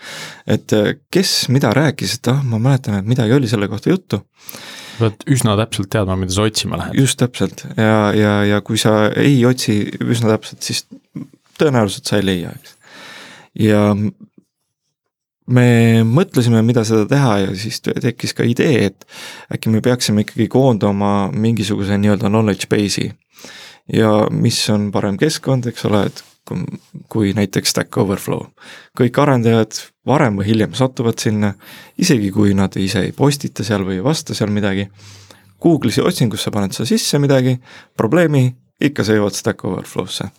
et kes mida rääkis, et ah, ma mäletan, et midagi oli selle kohta juttu pead üsna täpselt teadma, mida sa otsima lähed. just täpselt ja, ja, ja kui sa ei otsi üsna täpselt, siis tõenäoliselt sa ei leia, eks. ja me mõtlesime, mida seda teha ja siis tekkis ka idee, et äkki me peaksime ikkagi koondama mingisuguse nii-öelda knowledge base'i. Ja mis on parem keskkond, eks ole, et kui näiteks Stack Overflow. kõik arendajad varem või hiljem satuvad sinna, isegi kui nad ise ei postita seal või ei vasta seal midagi. Google'i otsingusse paned sa sisse midagi, probleemi, ikka sa jõuad Stack Overflow'sse.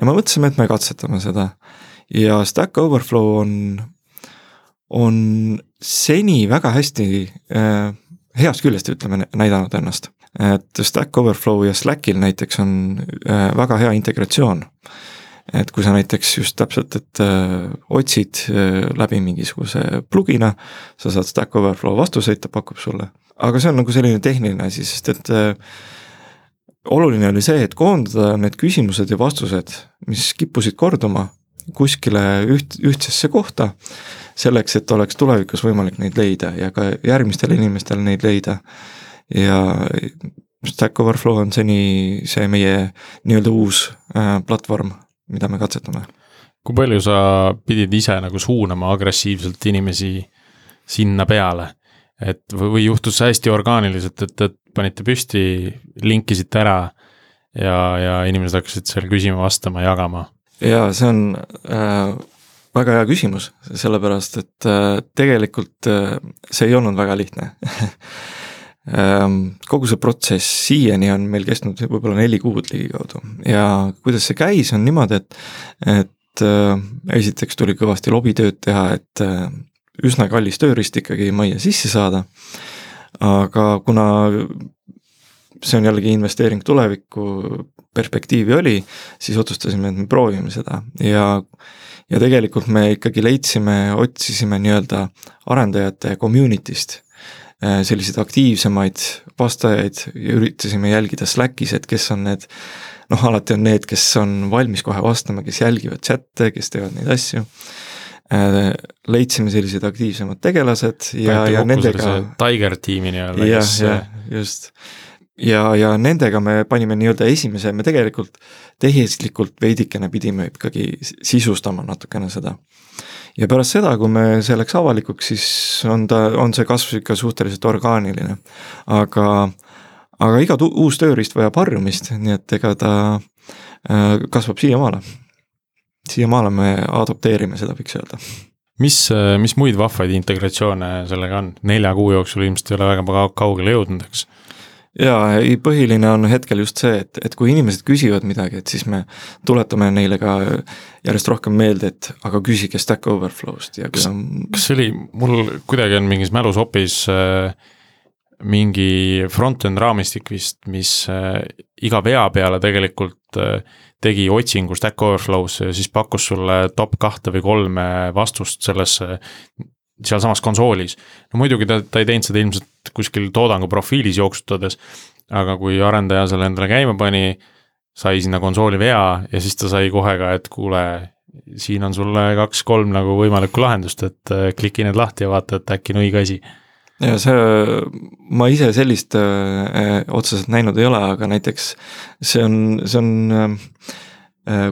ja me mõtlesime, et me katsetame seda ja Stack Overflow on, on seni väga hästi äh, heast küljest, ütleme, näidanud ennast. Et Stack Overflow ja Slackil näiteks on äh, väga hea integratsioon et kui sa näiteks just täpselt, et äh, otsid äh, läbi mingisuguse plugina, sa saad Stack Overflow vastuseid, ta pakub sulle. aga see on nagu selline tehniline asi, sest et oluline oli see, et koondada need küsimused ja vastused, mis kippusid korduma kuskile üht, ühtsesse kohta, selleks, et oleks tulevikus võimalik neid leida ja ka järgmistel inimestel neid leida. Ja Stack Overflow on seni see meie nii-öelda uus äh, platvorm mida me katsetame. kui palju sa pidid ise nagu suunama agressiivselt inimesi sinna peale? et või, või juhtus see hästi orgaaniliselt, et, et panite püsti, linkisite ära ja, ja inimesed hakkasid seal küsima-vastama, jagama? jaa, see on äh, väga hea küsimus, sellepärast et äh, tegelikult äh, see ei olnud väga lihtne kogu see protsess siiani on meil kestnud võib-olla neli kuud ligikaudu ja kuidas see käis, on niimoodi, et, et äh, esiteks tuli kõvasti lobitööd teha, et äh, üsna kallis tööriist ikkagi majja sisse saada. aga kuna see on jällegi investeering tulevikku, perspektiivi oli, siis otsustasime, et me proovime seda ja ja tegelikult me ikkagi leidsime, otsisime nii-öelda arendajate community'st selliseid aktiivsemaid vastajaid ja üritasime jälgida Slackis, et kes on need noh, alati on need, kes on valmis kohe vastama, kes jälgivad chat'e, kes teevad neid asju Äh, leidsime sellised aktiivsemad tegelased ja, ja nendega. Tiger tiimi nii-öelda. jah, jah, just. Ja, ja nendega me panime nii-öelda esimese, me tegelikult tehislikult veidikene pidime ikkagi sisustama natukene seda. ja pärast seda, kui me see läks avalikuks, siis on ta, on see kasv ikka suhteliselt orgaaniline. aga, aga iga uus tööriist vajab harjumist, nii et ega ta äh, kasvab siiamaale siiamaale me adopteerime seda, võiks öelda. mis, mis muid vahvaid integratsioone sellega on, nelja kuu jooksul ilmselt ei ole väga kaugele jõudnud, eks? Jaa, ei põhiline on hetkel just see, et, et kui inimesed küsivad midagi, et siis me tuletame neile ka järjest rohkem meelde, et aga küsige Stack Overflow'st ja kas, kas see oli, mul kuidagi on mingis mälus hoopis äh, mingi front-end raamistik vist, mis äh, iga vea peale tegelikult äh, tegi otsingu Stack Overflow'sse ja siis pakkus sulle top kahte või kolme vastust sellesse, sealsamas konsoolis. no muidugi ta, ta ei teinud seda ilmselt kuskil toodangu profiilis jooksutades, aga kui arendaja selle endale käima pani, sai sinna konsooli vea ja siis ta sai kohe ka, et kuule, siin on sulle kaks-kolm nagu võimalikku lahendust, et äh, kliki need lahti ja vaata, et äkki on õige asi ja see, ma ise sellist äh, otseselt näinud ei ole, aga näiteks see on, see on äh,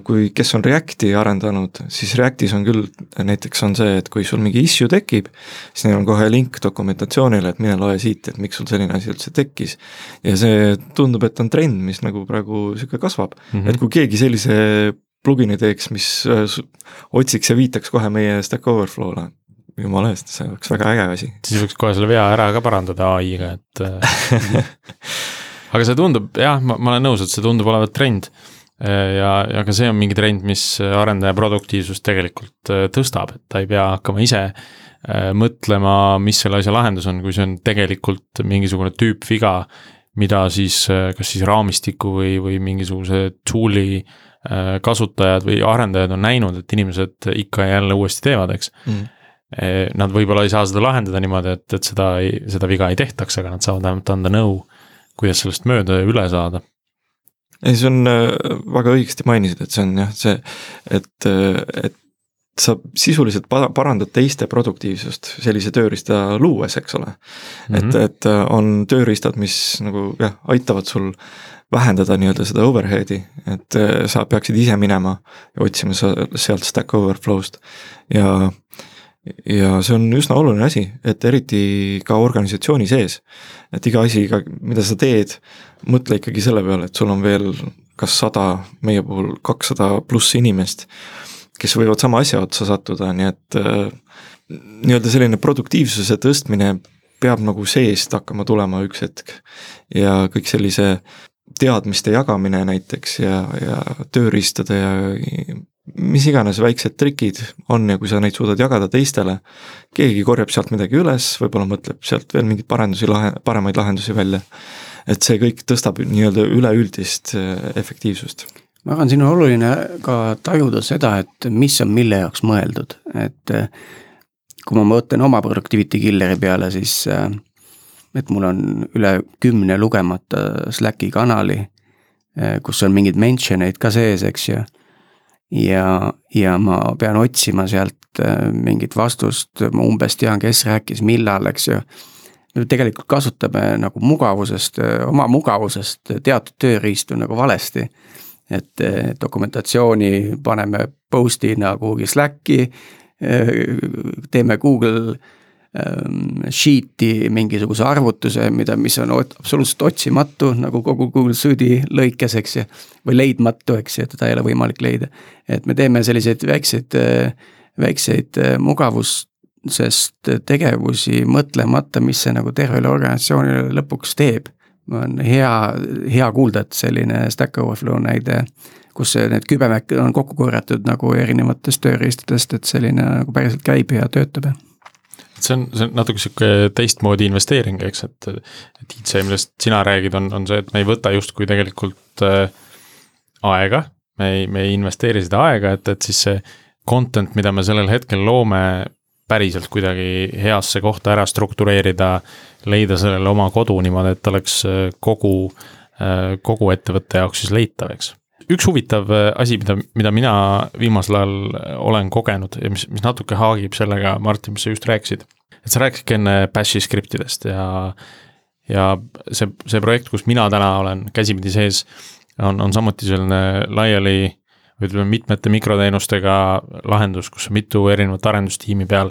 kui, kes on Reacti arendanud, siis Reactis on küll, näiteks on see, et kui sul mingi issue tekib, siis neil on kohe link dokumentatsioonile, et mine loe siit, et miks sul selline asi üldse tekkis. ja see tundub, et on trend, mis nagu praegu sihuke kasvab mm, -hmm. et kui keegi sellise plugin'i teeks, mis äh, otsiks ja viitaks kohe meie Stack Overflow'le, jumala eest, see oleks väga äge asi. siis võiks kohe selle vea ära ka parandada ai-ga, et äh, aga see tundub jah, ma, ma olen nõus, et see tundub olevat trend. Äh, ja, ja ka see on mingi trend, mis arendaja produktiivsust tegelikult äh, tõstab, et ta ei pea hakkama ise mõtlema, mis selle asja lahendus on, kui see on tegelikult mingisugune tüüpviga, mida siis kas siis raamistiku või, või mingisuguse tool'i kasutajad või arendajad on näinud, et inimesed ikka ja jälle uuesti teevad, eks mm nad võib-olla ei saa seda lahendada niimoodi, et, et seda, seda viga ei tehtaks, aga nad saavad vähemalt anda nõu, kuidas sellest mööda ja üle saada. Ei, see on äh, väga õigesti mainisid, et see on jah, see, et, äh, et sa sisuliselt parandad teiste produktiivsust sellise tööriista luues, eks ole mm. -hmm. et, et äh, on tööriistad, mis nagu jah, aitavad sul vähendada nii-öelda seda overhead'i, et sa peaksid ise minema ja otsima sealt Stack Overflow'st ja ja see on üsna oluline asi, et eriti ka organisatsiooni sees. et iga asi, mida sa teed, mõtle ikkagi selle peale, et sul on veel kas sada, meie puhul kakssada pluss inimest, kes võivad sama asja otsa sattuda, nii et äh, nii-öelda selline produktiivsuse tõstmine peab nagu seest hakkama tulema üks hetk. ja kõik sellise teadmiste jagamine näiteks ja, ja tööriistade ja mis iganes väiksed trikid on ja kui sa neid suudad jagada teistele, keegi korjab sealt midagi üles, võib-olla mõtleb sealt veel mingeid parendusi, lahe, paremaid lahendusi välja. et see kõik tõstab nii-öelda üleüldist äh, efektiivsust. ma arvan, siin on oluline ka tajuda seda, et mis on mille jaoks mõeldud, et äh, kui ma mõtlen oma productivity killeri peale, siis äh, et mul on üle kümne lugemata Slacki kanali, kus on mingeid mention eid ka sees, eks ju ja, ja ma pean otsima sealt äh, mingit vastust, ma umbes tean, kes rääkis millal, eks ju. tegelikult kasutame nagu mugavusest, äh, oma mugavusest teatud tööriistu nagu valesti. et äh, dokumentatsiooni paneme post'ina kuhugi Slacki, teeme Google sheet'i mingisuguse arvutuse, mida, mis on absoluutselt otsimatu, nagu kogu Google Suite'i lõikes, eks ju. või leidmatu, eks ju, teda ei ole võimalik leida. et me teeme selliseid väikseid, väikseid mugavusest tegevusi mõtlemata, mis see nagu tervele organisatsioonile lõpuks teeb. on hea, hea kuulda, et selline Stack Overflow näide, kus need kübemäkke on kokku korjatud nagu erinevatest tööriistadest, et selline nagu päriselt käib ja töötab see on, see on natuke sihuke teistmoodi investeering, eks, et, et IC, millest sina räägid, on, on see, et me ei võta justkui tegelikult äh, aega, me ei, me ei investeeri seda aega, et, et siis see content, mida me sellel hetkel loome, päriselt kuidagi heasse kohta ära struktureerida, leida sellele oma kodu niimoodi, et oleks äh, kogu, äh, kogu ettevõtte jaoks siis leitav, eks üks huvitav äh, asi, mida, mida mina viimasel ajal olen kogenud ja mis, mis natuke haagib sellega, Martin, mis sa just rääkisid. et sa rääkisidki enne Bashi skriptidest ja, ja see, see projekt, kus mina täna olen käsipidi sees, on, on samuti selline laiali ütleme mitmete mikroteenustega lahendus, kus on mitu erinevat arendustiimi peal.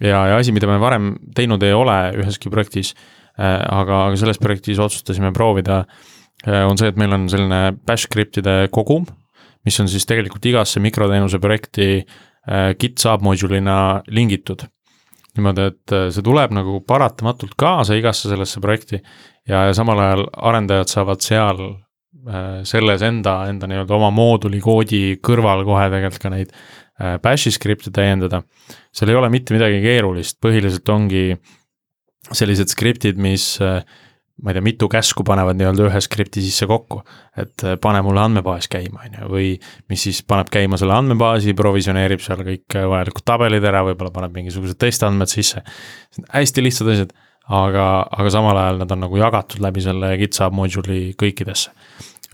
ja, ja asi, mida me varem teinud ei ole üheski projektis äh,, aga, aga selles projektis otsustasime proovida äh,, on see, et meil on selline bash skriptide kogum, mis on siis tegelikult igasse mikroteenuse projekti äh, git submodule'ina lingitud niimoodi, et äh, see tuleb nagu paratamatult kaasa igasse sellesse projekti ja, ja samal ajal arendajad saavad seal Äh, selles enda, enda nii-öelda oma mooduli koodi kõrval kohe tegelikult ka neid äh, bash'i skripte täiendada. seal ei ole mitte midagi keerulist, põhiliselt ongi sellised skriptid, mis äh, ma ei tea, mitu käsku panevad nii-öelda ühe skripti sisse kokku. et pane mulle andmebaas käima, on ju, või mis siis paneb käima selle andmebaasi, provisioneerib seal kõik vajalikud tabelid ära, võib-olla paneb mingisugused testandmed sisse. hästi lihtsad asjad, aga, aga samal ajal nad on nagu jagatud läbi selle GitHub module'i kõikidesse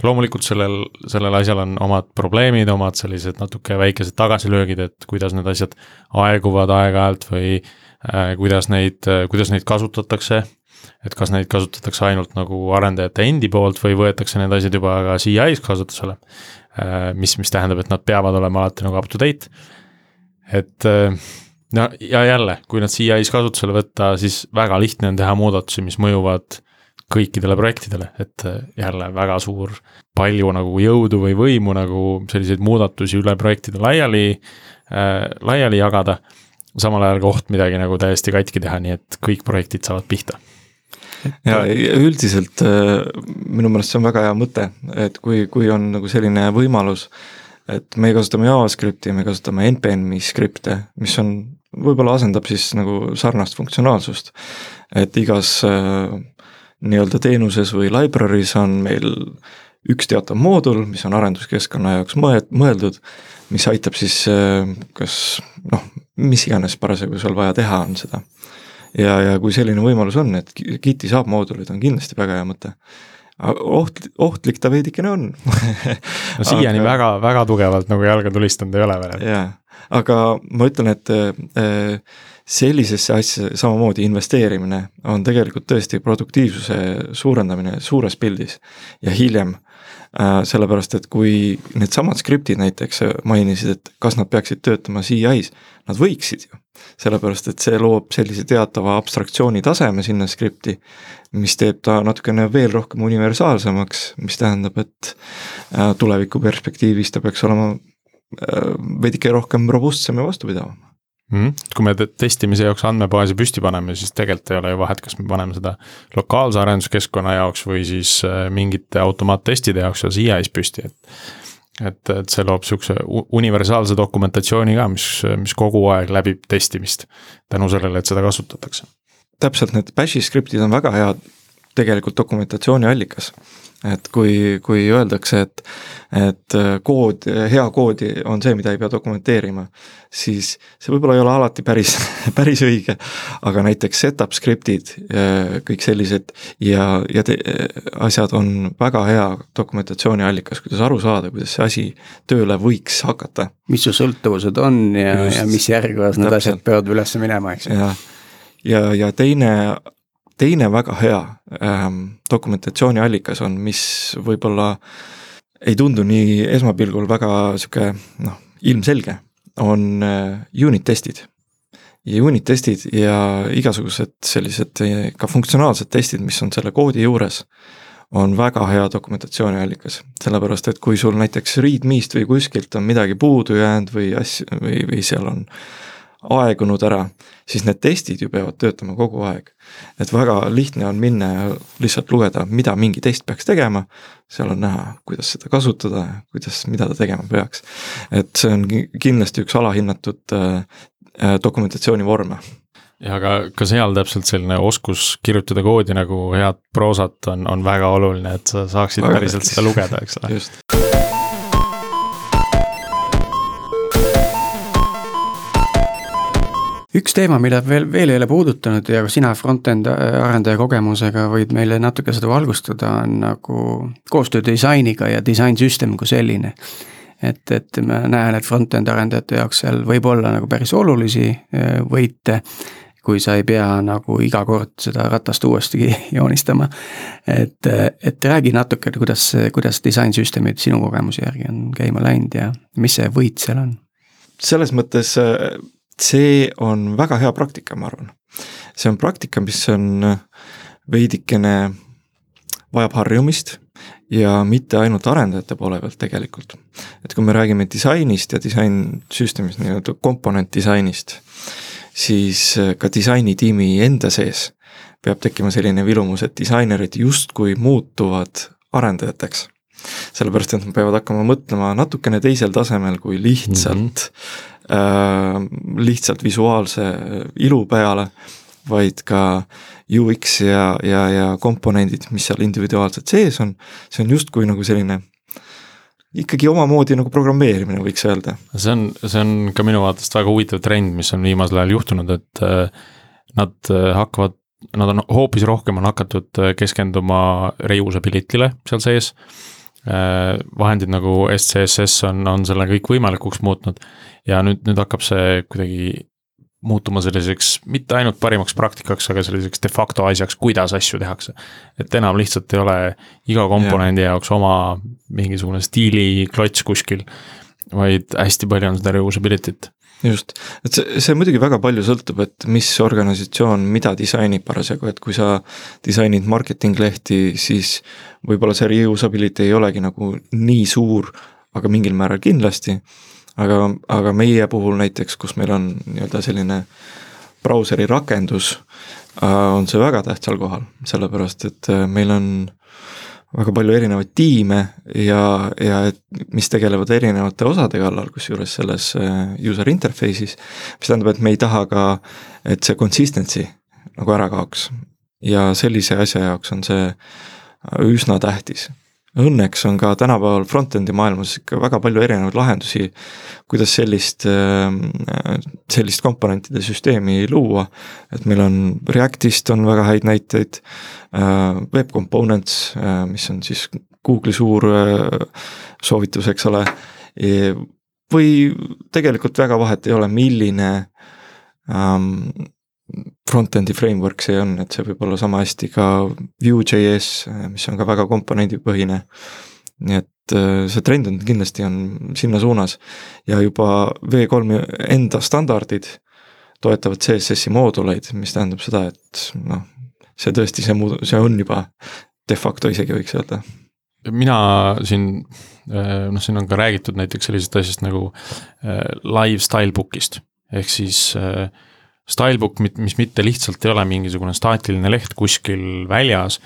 loomulikult sellel, sellel asjal on omad probleemid, omad sellised natuke väikesed tagasilöögid, et kuidas need asjad aeguvad aeg-ajalt või äh, kuidas neid, kuidas neid kasutatakse. Et kas neid kasutatakse ainult nagu arendajate endi poolt või võetakse need asjad juba ka CI-s kasutusele äh,. mis, mis tähendab, et nad peavad olema alati nagu up to date. et äh, no ja jälle, kui nad CI-s kasutusele võtta, siis väga lihtne on teha muudatusi, mis mõjuvad kõikidele projektidele, et äh, jälle väga suur, palju nagu jõudu või võimu nagu selliseid muudatusi üle projektide laiali äh,, laiali jagada. samal ajal koht midagi nagu täiesti katki teha, nii et kõik projektid saavad pihta. Ja üldiselt äh, minu meelest see on väga hea mõte, et kui, kui on nagu selline võimalus, et me kasutame JavaScripti, me kasutame NPM-i skripte, mis on, võib-olla asendab siis nagu sarnast funktsionaalsust. et igas äh, nii-öelda teenuses või library's on meil üks teatav moodul, mis on arenduskeskkonna jaoks mõe-, mõeldud, mis aitab siis äh, kas noh, mis iganes parasjagu seal vaja teha on seda. Ja, ja kui selline võimalus on, et Giti saab moodulid, on kindlasti väga hea mõte. oht, ohtlik ta veidikene on no siiani aga... väga, väga tugevalt nagu jalga tulistanud ei ole veel. jaa, aga ma ütlen, et äh, sellisesse asja samamoodi investeerimine on tegelikult tõesti produktiivsuse suurendamine suures pildis ja hiljem äh,. Sellepärast, et kui needsamad skriptid näiteks mainisid, et kas nad peaksid töötama CI-s, nad võiksid ju. sellepärast, et see loob sellise teatava abstraktsiooni taseme sinna skripti, mis teeb ta natukene veel rohkem universaalsemaks, mis tähendab, et äh, tuleviku perspektiivis ta peaks olema äh, veidike rohkem robustsem ja vastupidavam mm. -hmm. kui me testimise jaoks andmebaasi püsti paneme, siis tegelikult ei ole ju vahet, kas me paneme seda lokaalse arenduskeskkonna jaoks või siis äh, mingite automaattestide jaoks seal CI-s püsti, et. et, et see loob sihukese universaalse dokumentatsiooni ka, mis, mis kogu aeg läbib testimist. tänu sellele, et seda kasutatakse. täpselt, need bash'i skriptid on väga hea tegelikult dokumentatsiooni allikas et kui, kui öeldakse, et, et kood, hea koodi on see, mida ei pea dokumenteerima, siis see võib-olla ei ole alati päris, päris õige, aga näiteks setup skriptid, äh, kõik sellised ja, ja te, asjad on väga hea dokumentatsiooniallikas, kuidas aru saada, kuidas see asi tööle võiks hakata. mis su sõltuvused on ja, ja mis järjekorras need asjad peavad üles minema, eks. ja, ja, ja teine teine väga hea ähm, dokumentatsiooniallikas on, mis võib-olla ei tundu nii esmapilgul väga sihuke noh, ilmselge, on äh, unit testid. ja unit testid ja igasugused sellised äh, ka funktsionaalsed testid, mis on selle koodi juures, on väga hea dokumentatsiooniallikas, sellepärast et kui sul näiteks readme'st või kuskilt on midagi puudu jäänud või asju või, või seal on aegunud ära, siis need testid ju peavad töötama kogu aeg. et väga lihtne on minna ja lihtsalt lugeda, mida mingi test peaks tegema, seal on näha, kuidas seda kasutada, kuidas, mida ta tegema peaks. et see on kindlasti üks alahinnatud äh, äh dokumentatsiooni vorme ja aga ka seal täpselt selline oskus kirjutada koodi nagu head proosat on, on väga oluline, et sa saaksid Väga päriselt seda lugeda, eks ole. just. Üks teema, mida veel, veel ei ole puudutanud ja sina front-end arendaja kogemusega võid meile natuke seda valgustada, on nagu koostöö disainiga ja disainsüsteem kui selline. et, et ma näen, et front-end arendajate jaoks seal võib olla nagu päris olulisi eh, võite, kui sa ei pea nagu iga kord seda ratast uuesti joonistama. et, et räägi natuke, kuidas, kuidas disainsüsteemid sinu kogemuse järgi on käima läinud ja mis see võit seal on? selles mõttes äh, see on väga hea praktika, ma arvan. see on praktika, mis on veidikene, vajab harjumist ja mitte ainult arendajate poole pealt tegelikult. et kui me räägime disainist ja disainsüsteemist, nii-öelda komponentdisainist, siis ka disainitiimi enda sees peab tekkima selline vilumus, et disainerid justkui muutuvad arendajateks sellepärast, et nad peavad hakkama mõtlema natukene teisel tasemel kui lihtsalt mm, -hmm. Äh, lihtsalt visuaalse ilu peale, vaid ka UX ja, ja, ja komponendid, mis seal individuaalselt sees on, see on justkui nagu selline ikkagi omamoodi nagu programmeerimine, võiks öelda. see on, see on ka minu vaatest väga huvitav trend, mis on viimasel ajal juhtunud, et äh, nad äh, hakkavad, nad on hoopis rohkem on hakatud keskenduma reusability'le seal sees. Vahendid nagu SCSS on, on selle kõik võimalikuks muutnud ja nüüd, nüüd hakkab see kuidagi muutuma selliseks mitte ainult parimaks praktikaks, aga selliseks de facto asjaks, kuidas asju tehakse. et enam lihtsalt ei ole iga komponendi yeah. jaoks oma mingisugune stiiliklots kuskil, vaid hästi palju on seda reusability't. Just, et see, see muidugi väga palju sõltub, et mis organisatsioon mida disainib parasjagu, et kui sa disainid marketing lehti, siis võib-olla see reusability ei olegi nagu nii suur, aga mingil määral kindlasti. Aga, aga meie puhul näiteks, kus meil on nii-öelda selline brauseri rakendus, on see väga tähtsal kohal, sellepärast et meil on väga palju erinevaid tiime ja, ja mis tegelevad erinevate osade kallal, kusjuures selles user interface'is, mis tähendab, et me ei taha ka, et see consistency nagu ära kaoks. ja sellise asja jaoks on see üsna tähtis õnneks on ka tänapäeval front-end'i maailmas ikka väga palju erinevaid lahendusi, kuidas sellist, sellist komponentide süsteemi luua. et meil on Reactist on väga häid näiteid, Web Components, mis on siis Google'i suur soovitus, eks ole. või tegelikult väga vahet ei ole, milline um, front-end'i framework see on, et see võib olla sama hästi ka Vue.js, mis on ka väga komponendipõhine. nii et äh, see trend on kindlasti on sinna suunas. Ja juba V3 enda standardid toetavad CSS-i mooduleid, mis tähendab seda, et noh, see tõesti, see muu-, see on juba de facto isegi võiks öelda. Mina siin, äh, noh, siin on ka räägitud näiteks sellisest asjast nagu äh, live stylebook'ist ehk siis äh, Stylebook, mis mitte lihtsalt ei ole mingisugune staatiline leht kuskil väljas,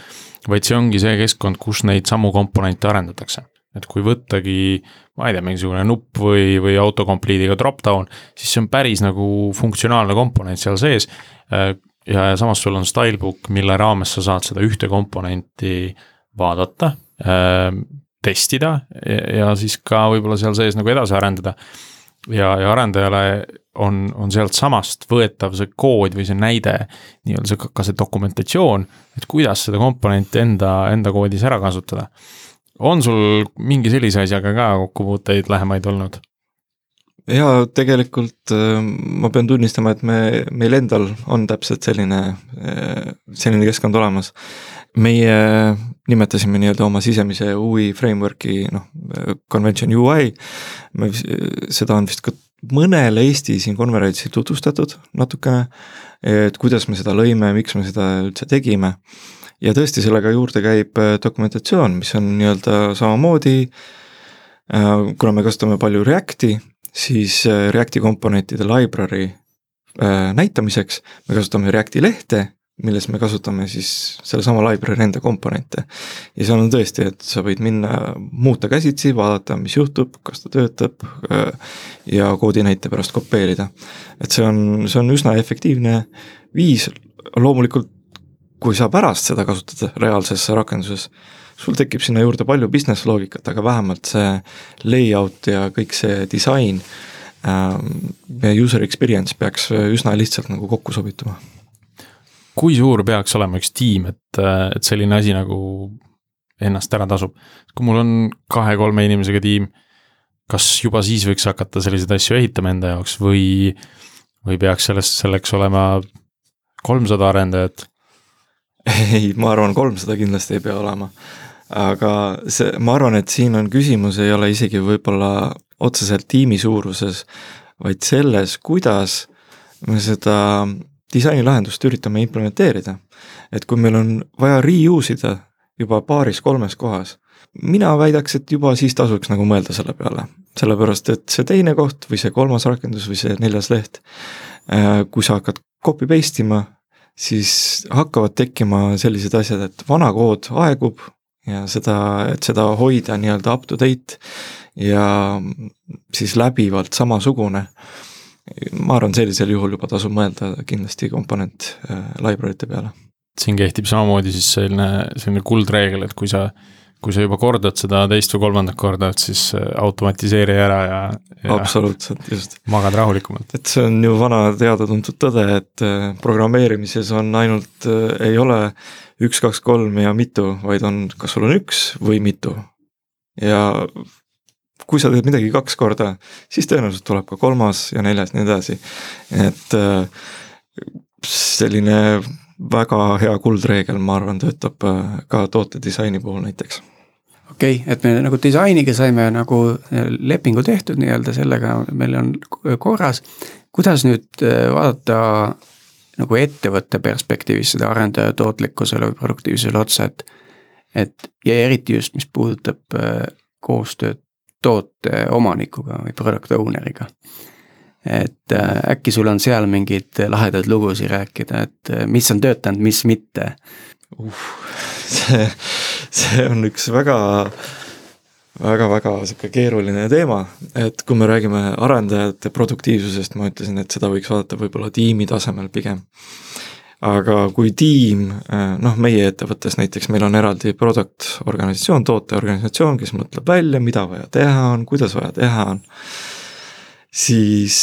vaid see ongi see keskkond, kus neid samu komponente arendatakse. et kui võttagi, ma ei tea, mingisugune nupp või, või autocomplete'iga drop-down, siis see on päris nagu funktsionaalne komponent seal sees. ja, ja samas sul on Stylebook, mille raames sa saad seda ühte komponenti vaadata, testida ja, ja siis ka võib-olla seal sees nagu edasi arendada ja, ja arendajale on, on sealtsamast võetav see kood või see näide, nii-öelda see, ka see dokumentatsioon, et kuidas seda komponenti enda, enda koodis ära kasutada. on sul mingi sellise asjaga ka kokkupuuteid lähemaid olnud? jaa, tegelikult äh, ma pean tunnistama, et me, meil endal on täpselt selline, äh, selline keskkond olemas. Meie nimetasime nii-öelda oma sisemise UI framework'i noh, convention UI, me, seda on vist ka mõnele Eesti siin konverentsil tutvustatud natukene, et kuidas me seda lõime, miks me seda üldse tegime. ja tõesti, sellega juurde käib äh, dokumentatsioon, mis on nii-öelda samamoodi, kuna me kasutame palju Reacti, siis Reacti komponentide library näitamiseks me kasutame Reacti lehte milles me kasutame siis sellesama library enda komponente. ja seal on tõesti, et sa võid minna, muuta käsitsi, vaadata, mis juhtub, kas ta töötab ja koodi näite pärast kopeerida. et see on, see on üsna efektiivne viis, loomulikult kui sa pärast seda kasutad reaalses rakenduses, sul tekib sinna juurde palju business loogikat, aga vähemalt see layout ja kõik see disain ähm, ja user experience peaks üsna lihtsalt nagu kokku sobituma. Kui suur peaks olema üks tiim, et, et selline asi nagu ennast ära tasub? kui mul on kahe-kolme inimesega tiim, kas juba siis võiks hakata selliseid asju ehitama enda jaoks või, või peaks sellest, selleks olema kolmsada arendajat? ei, ma arvan, kolmsada kindlasti ei pea olema. aga see, ma arvan, et siin on küsimus, ei ole isegi võib-olla otseselt tiimi suuruses, vaid selles, kuidas me seda disainilahendust üritame implementeerida. et kui meil on vaja reuse ida juba paaris-kolmes kohas, mina väidaks, et juba siis tasuks nagu mõelda selle peale. sellepärast, et see teine koht või see kolmas rakendus või see neljas leht, äh, kui sa hakkad copy paste ima siis hakkavad tekkima sellised asjad, et vana kood aegub ja seda, et seda hoida nii-öelda up to date ja siis läbivalt samasugune. Ma arvan, sellisel juhul juba tasub mõelda kindlasti komponent äh, library'te peale. siin kehtib samamoodi siis selline, selline kuldreegel, et kui sa kui sa juba kordad seda teist või kolmandat korda, et siis äh, automatiseeri ära ja, ja. absoluutselt, just. magad rahulikumalt. et see on ju vana teada-tuntud tõde, et äh, programmeerimises on ainult, ei ole üks, kaks, kolm ja mitu, vaid on, kas sul on üks või mitu. ja kui sa teed midagi kaks korda, siis tõenäoliselt tuleb ka kolmas ja neljas, nii edasi. et selline väga hea kuldreegel, ma arvan, töötab äh, ka tootedisaini puhul näiteks. okei okay,, et me nagu disainiga saime nagu äh, lepingu tehtud nii-öelda, sellega meil on korras. kuidas nüüd äh, vaadata nagu ettevõtte perspektiivis seda arendaja tootlikkusele või produktiivsusele otsa, et. et ja eriti just, mis puudutab koostööd toote omanikuga või product owner'iga et äh, äkki sul on seal mingeid lahedaid lugusid rääkida, et äh, mis on töötanud, mis mitte uh,? see, see on üks väga väga-väga sihuke keeruline teema, et kui me räägime arendajate produktiivsusest, ma ütlesin, et seda võiks vaadata võib-olla tiimi tasemel pigem. Aga kui tiim, äh, noh, meie ettevõttes näiteks meil on eraldi product organisatsioon, tooteorganisatsioon, kes mõtleb välja, mida vaja teha on, kuidas vaja teha on siis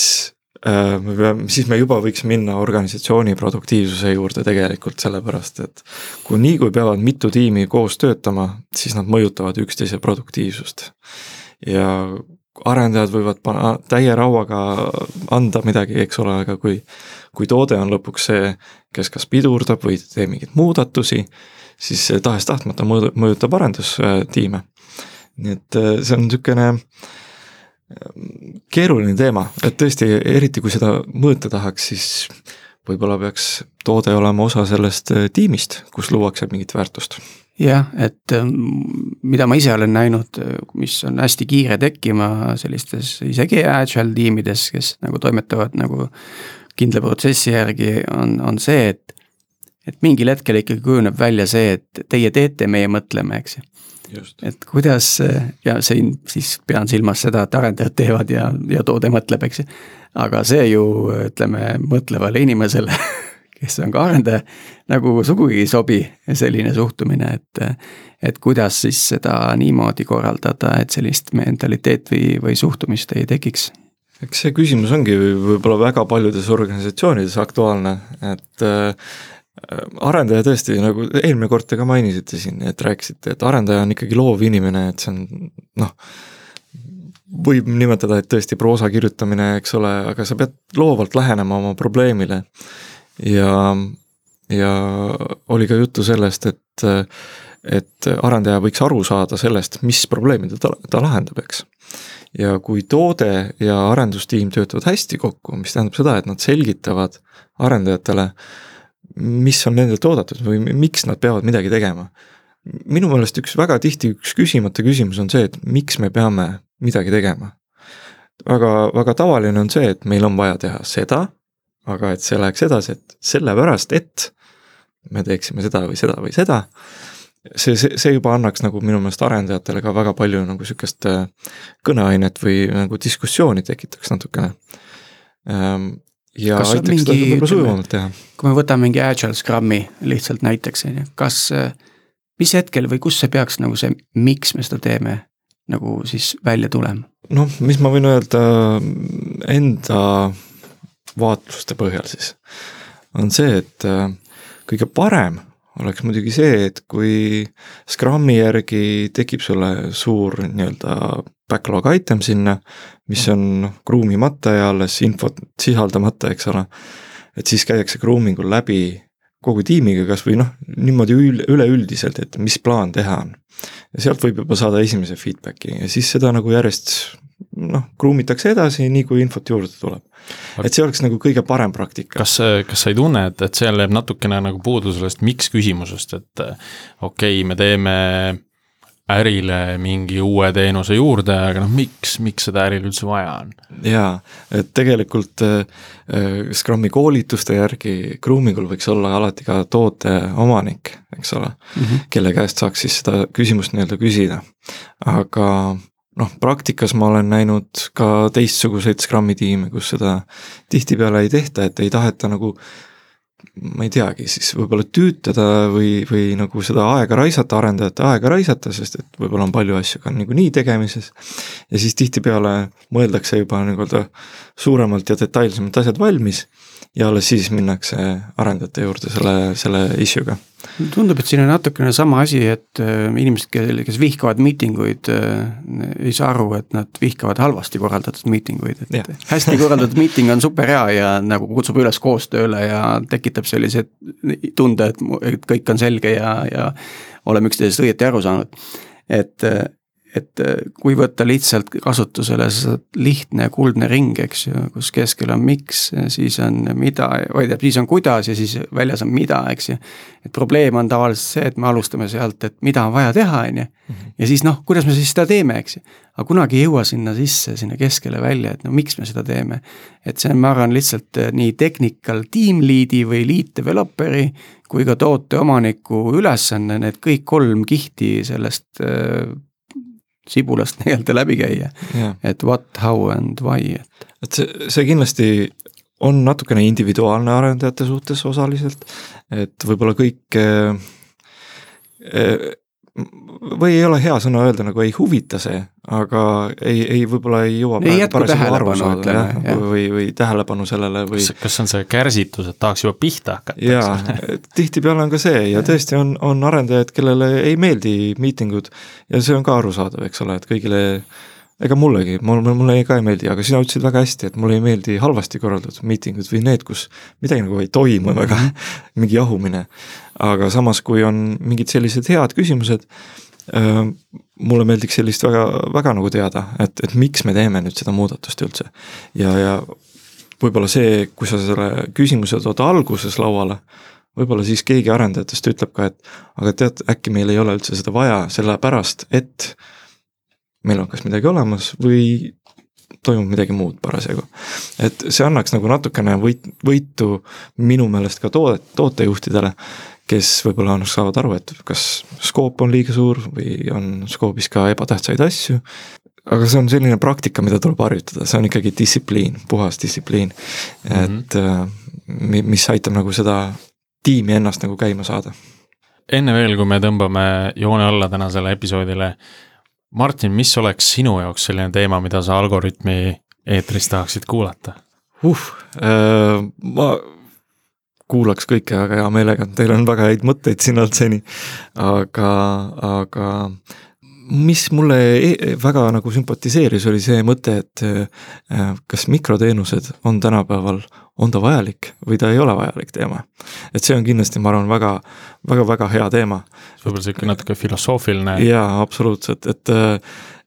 äh, me peame, siis me juba võiks minna organisatsiooni produktiivsuse juurde tegelikult, sellepärast et kui nii, kui peavad mitu tiimi koos töötama, siis nad mõjutavad üksteise produktiivsust. ja arendajad võivad panna täie rauaga anda midagi, eks ole, aga kui, kui toode on lõpuks see, kes kas pidurdab või teeb mingeid muudatusi, siis tahes-tahtmata mõjutab arendustiime. nii et äh, see on niisugune äh, keeruline teema, et tõesti, eriti kui seda mõõta tahaks, siis võib-olla peaks toode olema osa sellest äh, tiimist, kus luuakse mingit väärtust. jah, et mida ma ise olen näinud, mis on hästi kiire tekkima sellistes isegi agile tiimides, kes nagu toimetavad nagu kindla protsessi järgi, on, on see, et et mingil hetkel ikkagi kujuneb välja see, et teie teete, meie mõtleme, eks ju et kuidas ja siin siis pean silmas seda, et arendajad teevad ja, ja toode mõtleb, eks ju. aga see ju ütleme mõtlevale inimesele, kes on ka arendaja, nagu sugugi ei sobi selline suhtumine, et. et kuidas siis seda niimoodi korraldada, et sellist mentaliteeti või, või suhtumist ei tekiks eks see küsimus ongi võib-olla väga paljudes organisatsioonides aktuaalne, et Äh, arendaja tõesti, nagu eelmine kord te ka mainisite siin, et rääkisite, et arendaja on ikkagi loov inimene, et see on noh, võib nimetada, et tõesti proosa kirjutamine, eks ole, aga sa pead loovalt lähenema oma probleemile. ja, ja oli ka juttu sellest, et, et arendaja võiks aru saada sellest, mis probleemi ta, ta lahendab, eks. Ja kui toode ja arendustiim töötavad hästi kokku, mis tähendab seda, et nad selgitavad arendajatele mis on nendelt oodatud või miks nad peavad midagi tegema. minu meelest üks väga tihti üks küsimata küsimus on see, et miks me peame midagi tegema. väga, väga tavaline on see, et meil on vaja teha seda, aga et see läheks edasi, et sellepärast, et me teeksime seda või seda või seda. See, see, see juba annaks nagu minu meelest arendajatele ka väga palju nagu sihukest äh, kõneainet või nagu diskussiooni tekitaks natukene. Ehm, ja Kas aitaks seda võib-olla sujuvamalt teha. kui me võtame mingi agile scrum'i lihtsalt näiteks, on ju, kas, mis hetkel või kus see peaks nagu see, miks me seda teeme, nagu siis välja tulema? noh, mis ma võin öelda enda vaatluste põhjal siis, on see, et äh, kõige parem oleks muidugi see, et kui Scrumi järgi tekib sulle suur nii-öelda backlog item sinna, mis on noh, kruumimata ja alles infot sisaldamata, eks ole. et siis käiakse grooming ul läbi kogu tiimiga kas või noh, niimoodi ül-, üleüldiselt, et mis plaan teha on. ja sealt võib juba saada esimese feedback'i ja siis seda nagu järjest noh, kruumitakse edasi, nii kui infot juurde tuleb. et see oleks nagu kõige parem praktika. kas, kas sa ei tunne, et, et seal jääb natukene nagu puudu sellest miks küsimusest, et okei okay,, me teeme ärile mingi uue teenuse juurde, aga noh, miks, miks seda äril üldse vaja on? jaa, et tegelikult äh, Scrumi koolituste järgi groomingul võiks olla alati ka toote omanik, eks ole mm, -hmm. kelle käest saaks siis seda küsimust nii-öelda küsida. aga noh, praktikas ma olen näinud ka teistsuguseid Scrumi tiime, kus seda tihtipeale ei tehta, et ei taheta nagu ma ei teagi, siis võib-olla tüütada või, või nagu seda aega raisata, arendajate aega raisata, sest et võib-olla on palju asju ka niikuinii tegemises. ja siis tihtipeale mõeldakse juba nii-öelda suuremalt ja detailsemalt asjad valmis ja alles siis minnakse arendajate juurde selle, selle issue'ga tundub, et siin on natukene sama asi, et äh, inimesed, kel, kes vihkavad miitinguid äh,, ei saa aru, et nad vihkavad halvasti korraldatud miitinguid, et Jah. hästi korraldatud miiting on super hea ja nagu kutsub üles koostööle ja tekitab sellise tunde, et, kõik on selge ja, ja oleme üksteisest õieti aru saanud. et, et kui võtta lihtsalt kasutusele lihtne kuldne ring, eks ju, kus keskel on miks, siis on mida, või tähendab, siis on kuidas ja siis väljas on mida, eks ju. et probleem on tavaliselt see, et me alustame sealt, et mida on vaja teha, on ju. ja siis noh, kuidas me siis seda teeme, eks ju. aga kunagi ei jõua sinna sisse, sinna keskele välja, et no miks me seda teeme. et see on, ma arvan, lihtsalt eh, nii technical team lead'i või lead developer'i kui ka tooteomaniku ülesanne need kõik kolm kihti sellest äh, sibulast nii-öelda läbi käia. jah, et what, how and why, et et see, see kindlasti on natukene individuaalne arendajate suhtes osaliselt, et võib-olla kõik äh, või ei ole hea sõna öelda nagu ei huvita see, aga ei, ei võib-olla ei jõua Ei jätku tähelepanu, saada, ütleme, või, või tähelepanu sellele või kas, kas on see kärsitus, et tahaks juba pihta hakata? jaa, tihtipeale on ka see ja tõesti on, on arendajaid, kellele ei meeldi miitingud ja see on ka arusaadav, eks ole, et kõigile ega mullegi, mul, mulle ka ei meeldi, aga sina ütlesid väga hästi, et mulle ei meeldi halvasti korraldatud miitingud või need, kus midagi nagu ei toimu väga, mingi jahumine. aga samas, kui on mingid sellised head küsimused, mulle meeldiks sellist väga, väga nagu teada, et, et miks me teeme nüüd seda muudatust üldse. ja, ja võib-olla see, kui sa selle küsimuse tood alguses lauale, võib-olla siis keegi arendajatest ütleb ka, et aga tead, äkki meil ei ole üldse seda vaja, sellepärast et meil on kas midagi olemas või toimub midagi muud parasjagu. et see annaks nagu natukene võit, võitu minu meelest ka toodet, tootejuhtidele, kes võib-olla on- saavad aru, et kas skoop on liiga suur või on skoobis ka ebatähtsaid asju. aga see on selline praktika, mida tuleb harjutada, see on ikkagi distsipliin, puhas distsipliin mm. -hmm. et äh, mi- mis aitab nagu seda tiimi ennast nagu käima saada. enne veel, kui me tõmbame joone alla tänasele episoodile. Martin, mis oleks sinu jaoks selline teema, mida sa Algorütmi eetris tahaksid kuulata? uh, ma kuulaks kõike väga hea meelega, teil on väga häid mõtteid siin olnud seni, aga, aga mis mulle e- väga nagu sümpatiseeris, oli see mõte, et äh, kas mikroteenused on tänapäeval, on ta vajalik või ta ei ole vajalik teema. et see on kindlasti, ma arvan, väga, väga, väga hea teema. võib-olla sihuke natuke filosoofiline. jaa, absoluutselt, et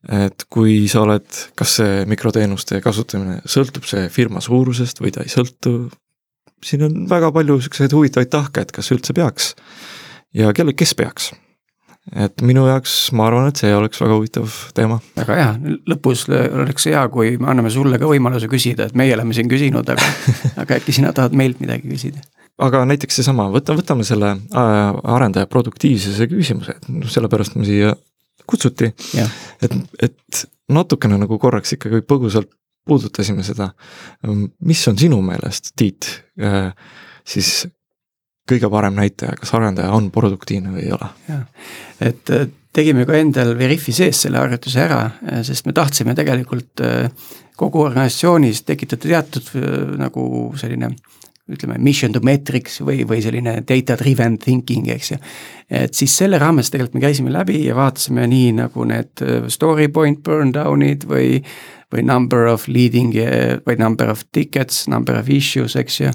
et kui sa oled, kas see mikroteenuste kasutamine, sõltub see firma suurusest või ta ei sõltu, siin on väga palju siukseid huvitavaid tahke, et kas üldse peaks ja kelle, kes peaks. Et minu jaoks, ma arvan, et see oleks väga huvitav teema. väga hea, lõpus oleks hea, kui me anname sulle ka võimaluse küsida, et meie oleme siin küsinud, aga aga äkki sina tahad meilt midagi küsida? aga näiteks seesama, võta, võtame selle äh, arendaja produktiivsuse küsimuse, et noh, sellepärast me siia kutsuti. Et, et natukene nagu korraks ikkagi põgusalt puudutasime seda. mis on sinu meelest, Tiit, siis kõige parem näitaja, kas arendaja on produktiivne või ei ole? jah, et tegime ka endal Veriffi sees selle harjutuse ära, sest me tahtsime tegelikult kogu organisatsioonis tekitada teatud nagu selline ütleme, mission to metrics või, või selline data driven thinking, eks ju. et siis selle raames tegelikult me käisime läbi ja vaatasime nii nagu need story point burn down'id või või number of leading või number of tickets, number of issues, eks ju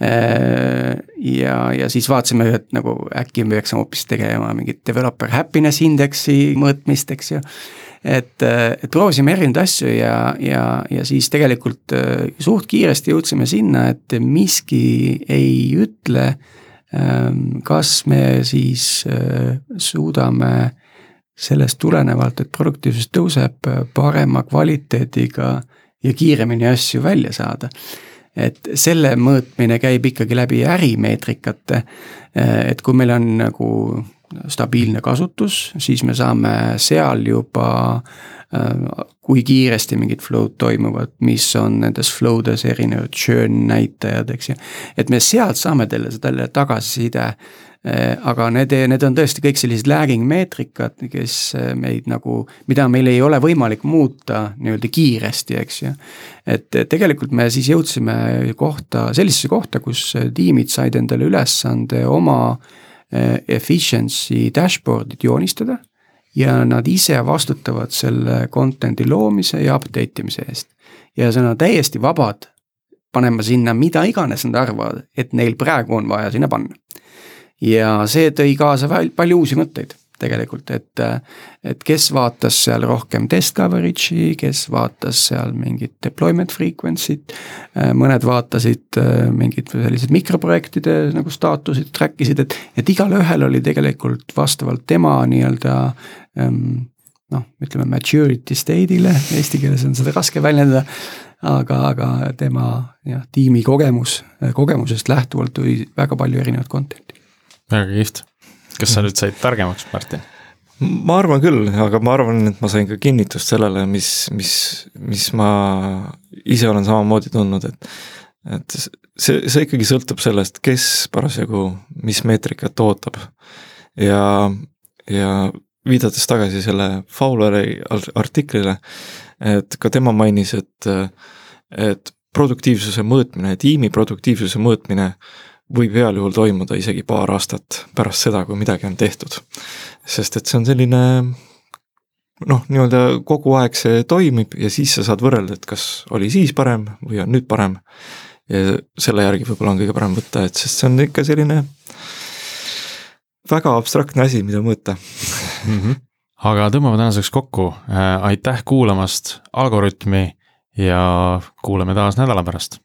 ja, ja siis vaatasime, et nagu äkki me peaksime hoopis tegema mingit developer happiness index'i mõõtmist, eks ju. Et, et proovisime erinevaid asju ja, ja, ja siis tegelikult äh, suht kiiresti jõudsime sinna, et miski ei ütle, ähm, kas me siis äh, suudame sellest tulenevalt, et produktiivsus tõuseb, parema kvaliteediga ja kiiremini asju välja saada et selle mõõtmine käib ikkagi läbi ärimeetrikate. Äh, et kui meil on nagu stabiilne kasutus, siis me saame seal juba äh, kui kiiresti mingid flow'd toimuvad, mis on nendes flow des erinevad churn näitajad, eks ju. et me sealt saame teile selle tagasiside. Äh, aga need, need on tõesti kõik sellised lagging meetrikad, kes äh, meid nagu, mida meil ei ole võimalik muuta nii-öelda kiiresti, eks ju. et tegelikult me siis jõudsime kohta, sellisesse kohta, kus tiimid said endale ülesande oma äh, efficiency dashboard'id joonistada ja nad ise vastutavad selle content'i loomise ja update imise eest. ja see on täiesti vabad panema sinna mida iganes nad arvavad, et neil praegu on vaja sinna panna. Ja see tõi kaasa palju uusi mõtteid tegelikult, et, et kes vaatas seal rohkem test coverage'i, kes vaatas seal mingit deployment frequency't, mõned vaatasid mingid sellised mikroprojektide nagu staatusid, track isid, et, et igalühel oli tegelikult vastavalt tema nii-öelda ähm, noh, ütleme maturity state'ile, eesti keeles on seda raske väljendada, aga, aga tema jah, tiimi kogemus, kogemusest lähtuvalt tuli väga palju erinevat content'i. Väga kihvt kas sa nüüd said targemaks, Martin? ma arvan küll, aga ma arvan, et ma sain ka kinnitust sellele, mis, mis, mis ma ise olen samamoodi tundnud, et et see, see ikkagi sõltub sellest, kes parasjagu mis meetrikat ootab. ja, ja viidates tagasi selle Fowleri artiklile, et ka tema mainis, et, et produktiivsuse mõõtmine, tiimi produktiivsuse mõõtmine võib heal juhul toimuda isegi paar aastat pärast seda, kui midagi on tehtud. sest et see on selline noh, nii-öelda kogu aeg see toimib ja siis sa saad võrrelda, et kas oli siis parem või on nüüd parem. ja selle järgi võib-olla on kõige parem võtta, et sest see on ikka selline väga abstraktne asi, mida mõõta mm. -hmm. aga tõmbame tänaseks kokku, äh, aitäh kuulamast Algorütmi ja kuuleme taas nädala pärast